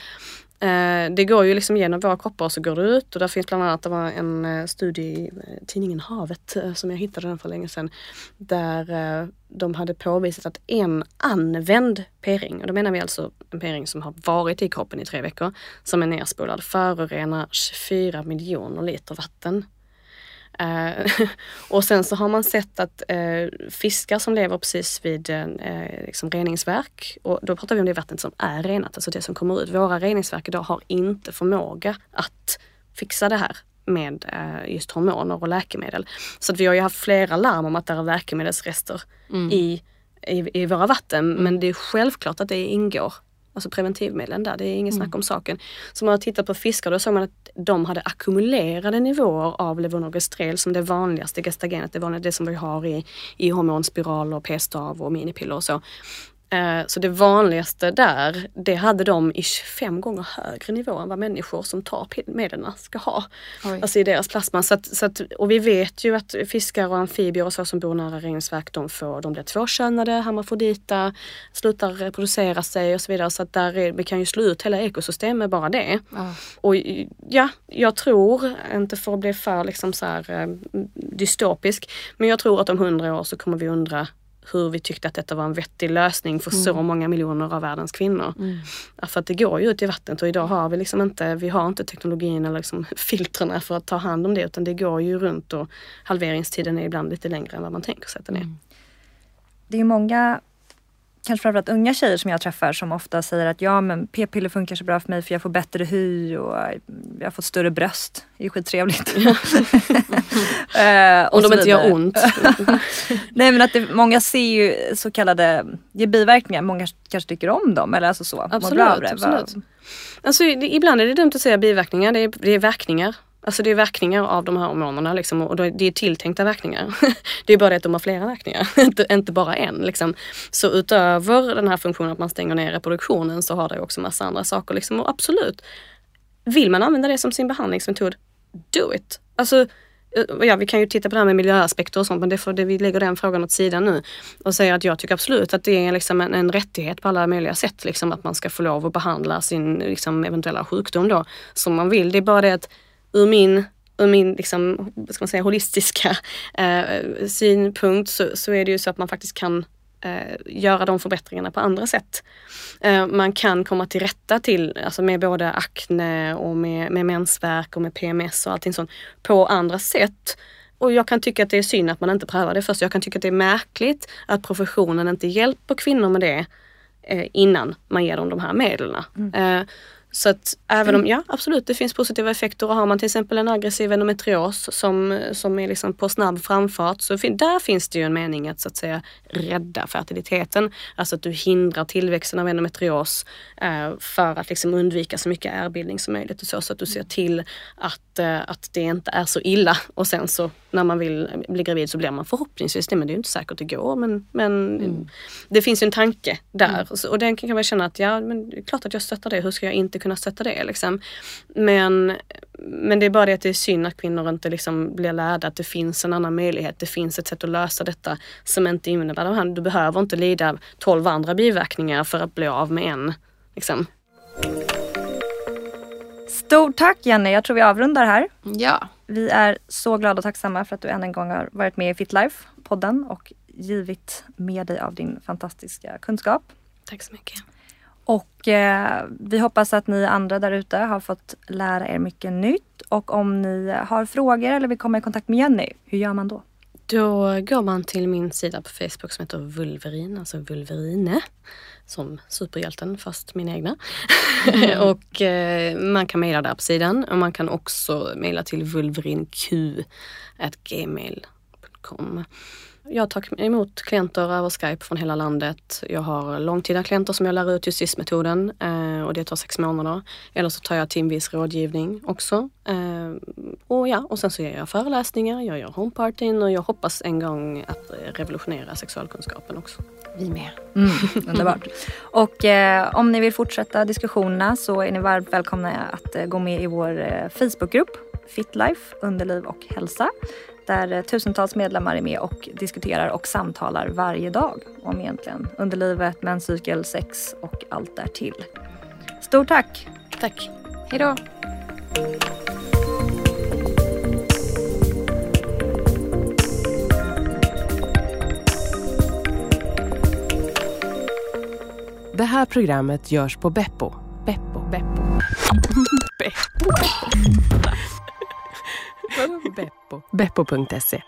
Speaker 3: Eh, det går ju liksom genom våra kroppar och så går det ut och där finns bland annat, det var en eh, studie i eh, tidningen Havet som jag hittade den för länge sedan. Där de hade påvisat att en använd p-ring, och då menar vi alltså en p-ring som har varit i kroppen i tre veckor, som är nerspolad, förorenar 24 miljoner liter vatten. Eh, <laughs> och sen så har man sett att uh, fiskar som lever precis vid uh, liksom reningsverk, och då pratar vi om det vattnet som är renat, alltså det som kommer ut. Våra reningsverk idag har inte förmåga att fixa det här med just hormoner och läkemedel. Så att vi har ju haft flera larm om att det är läkemedelsrester mm. i, i, i, våra vatten. Mm. Men det är självklart att det ingår Alltså preventivmedlen där, det är inget mm. snack om saken. Så man har tittat på fiskar då såg man att de hade ackumulerade nivåer av levonorgestrel som det vanligaste gestagenet, det, vanliga, det som vi har i, i hormonspiral och p-stav och minipiller och så. Eh, så det vanligaste där, det hade de i 25 gånger högre nivå än vad människor som tar medlen ska ha. Oj. Alltså i deras plasma. Så att, så att, och vi vet ju att fiskar och amfibier och så som bor nära reningsverk, de, får, de blir tvåkönade, hermafrodita, slutar reproducera sig och så vidare. Så att där är, vi kan ju slå ut hela ekosystemet med bara det. Oh. Och ja, jag tror, inte för att bli för liksom så här, eh, dystopisk, men jag tror att om hundra år så kommer vi undra hur vi tyckte att detta var en vettig lösning för mm. så många miljoner av världens kvinnor. Mm. För att det går ju ut i vattnet och idag har vi liksom inte, vi har inte teknologin eller liksom <laughs> filtrerna för att ta hand om det utan det går ju runt och halveringstiden är ibland lite längre än vad man tänker sig att den är. Mm.
Speaker 2: Det är många kanske framförallt unga tjejer som jag träffar som ofta säger att ja men p-piller funkar så bra för mig för jag får bättre hy och jag fått större bröst. Det är skittrevligt. uh, <laughs>
Speaker 3: Om de inte gör ont. <laughs>
Speaker 2: Nej men att det, många ser ju så kallade ger biverkningar. Många kanske tycker om dem eller alltså så.
Speaker 3: Absolut. absolut. Alltså, det, ibland är det dumt att säga biverkningar. Det är, det är verkningar. Alltså det är verkningar av de här hormonerna liksom, och det är tilltänkta verkningar. <laughs> det är bara det att de har flera verkningar, <laughs> inte, inte bara en. Liksom. Så utöver den här funktionen att man stänger ner reproduktionen så har det också massa andra saker. Liksom. Och absolut, vill man använda det som sin behandlingsmetod, do it! Alltså, eh, ja, vi kan ju titta på det här med miljöaspekter och sånt men det får, det, vi lägger den frågan åt sidan nu och säger att jag tycker absolut att det är liksom en, en rättighet på alla möjliga sätt. Liksom, att man ska få lov att behandla sin liksom, eventuella sjukdom då som man vill. Det är bara det att ur min, ur min liksom, ska man säga, holistiska eh, synpunkt så, så är det ju så att man faktiskt kan eh, göra de förbättringarna på andra sätt. Eh, man kan komma till rätta till, alltså med både akne och med, med mensvärk och med PMS och allting sånt på andra sätt. Och jag kan tycka att det är synd att man inte prövar det först. Jag kan tycka att det är märkligt att professionen inte hjälper kvinnor med det eh, innan man ger dem de här medlen. Mm. Eh, så att även om, ja absolut det finns positiva effekter. Och har man till exempel en aggressiv endometrios som, som är liksom på snabb framfart så fin där finns det ju en mening att så att säga rädda fertiliteten. Alltså att du hindrar tillväxten av endometrios eh, för att liksom undvika så mycket ärbildning som möjligt och så, så att du ser till att, eh, att det inte är så illa. Och sen så när man vill bli gravid så blir man förhoppningsvis det. Men det är inte säkert att det går. Men, men mm. det finns ju en tanke där. Mm. och den kan man känna att ja men det är klart att jag stöttar det, hur ska jag inte kunna stötta det. Liksom. Men, men det är bara det att det är synd att kvinnor inte liksom blir lärda att det finns en annan möjlighet. Det finns ett sätt att lösa detta som inte innebär det här. Du behöver inte lida tolv andra biverkningar för att bli av med en. Liksom.
Speaker 2: Stort tack Jenny, jag tror vi avrundar här.
Speaker 1: Ja.
Speaker 2: Vi är så glada och tacksamma för att du än en gång har varit med i FitLife podden och givit med dig av din fantastiska kunskap.
Speaker 3: Tack så mycket.
Speaker 2: Och eh, vi hoppas att ni andra där ute har fått lära er mycket nytt. Och om ni har frågor eller vill komma i kontakt med Jenny, hur gör man då?
Speaker 3: Då går man till min sida på Facebook som heter Vulverin, alltså Vulverine. Som superhjälten fast min egna. Mm. <laughs> och eh, man kan mejla där på sidan och man kan också mejla till vulverinq.gmail.com. Jag tar emot klienter över Skype från hela landet. Jag har långtida klienter som jag lär ut just SIS-metoden eh, och det tar sex månader. Eller så tar jag timvis rådgivning också. Eh, och ja, och sen så ger jag föreläsningar, jag gör homepartyn och jag hoppas en gång att revolutionera sexualkunskapen också.
Speaker 1: Vi med.
Speaker 2: Mm, underbart. <laughs> och eh, om ni vill fortsätta diskussionerna så är ni varmt välkomna att eh, gå med i vår Facebookgrupp Fitlife, underliv och hälsa där tusentals medlemmar är med och diskuterar och samtalar varje dag om egentligen underlivet, menscykel, sex och allt därtill. Stort tack!
Speaker 3: Tack!
Speaker 1: Hejdå!
Speaker 4: Det här programmet görs på Beppo. Beppo. Beppo. Beppo. Beppo. Beppo.se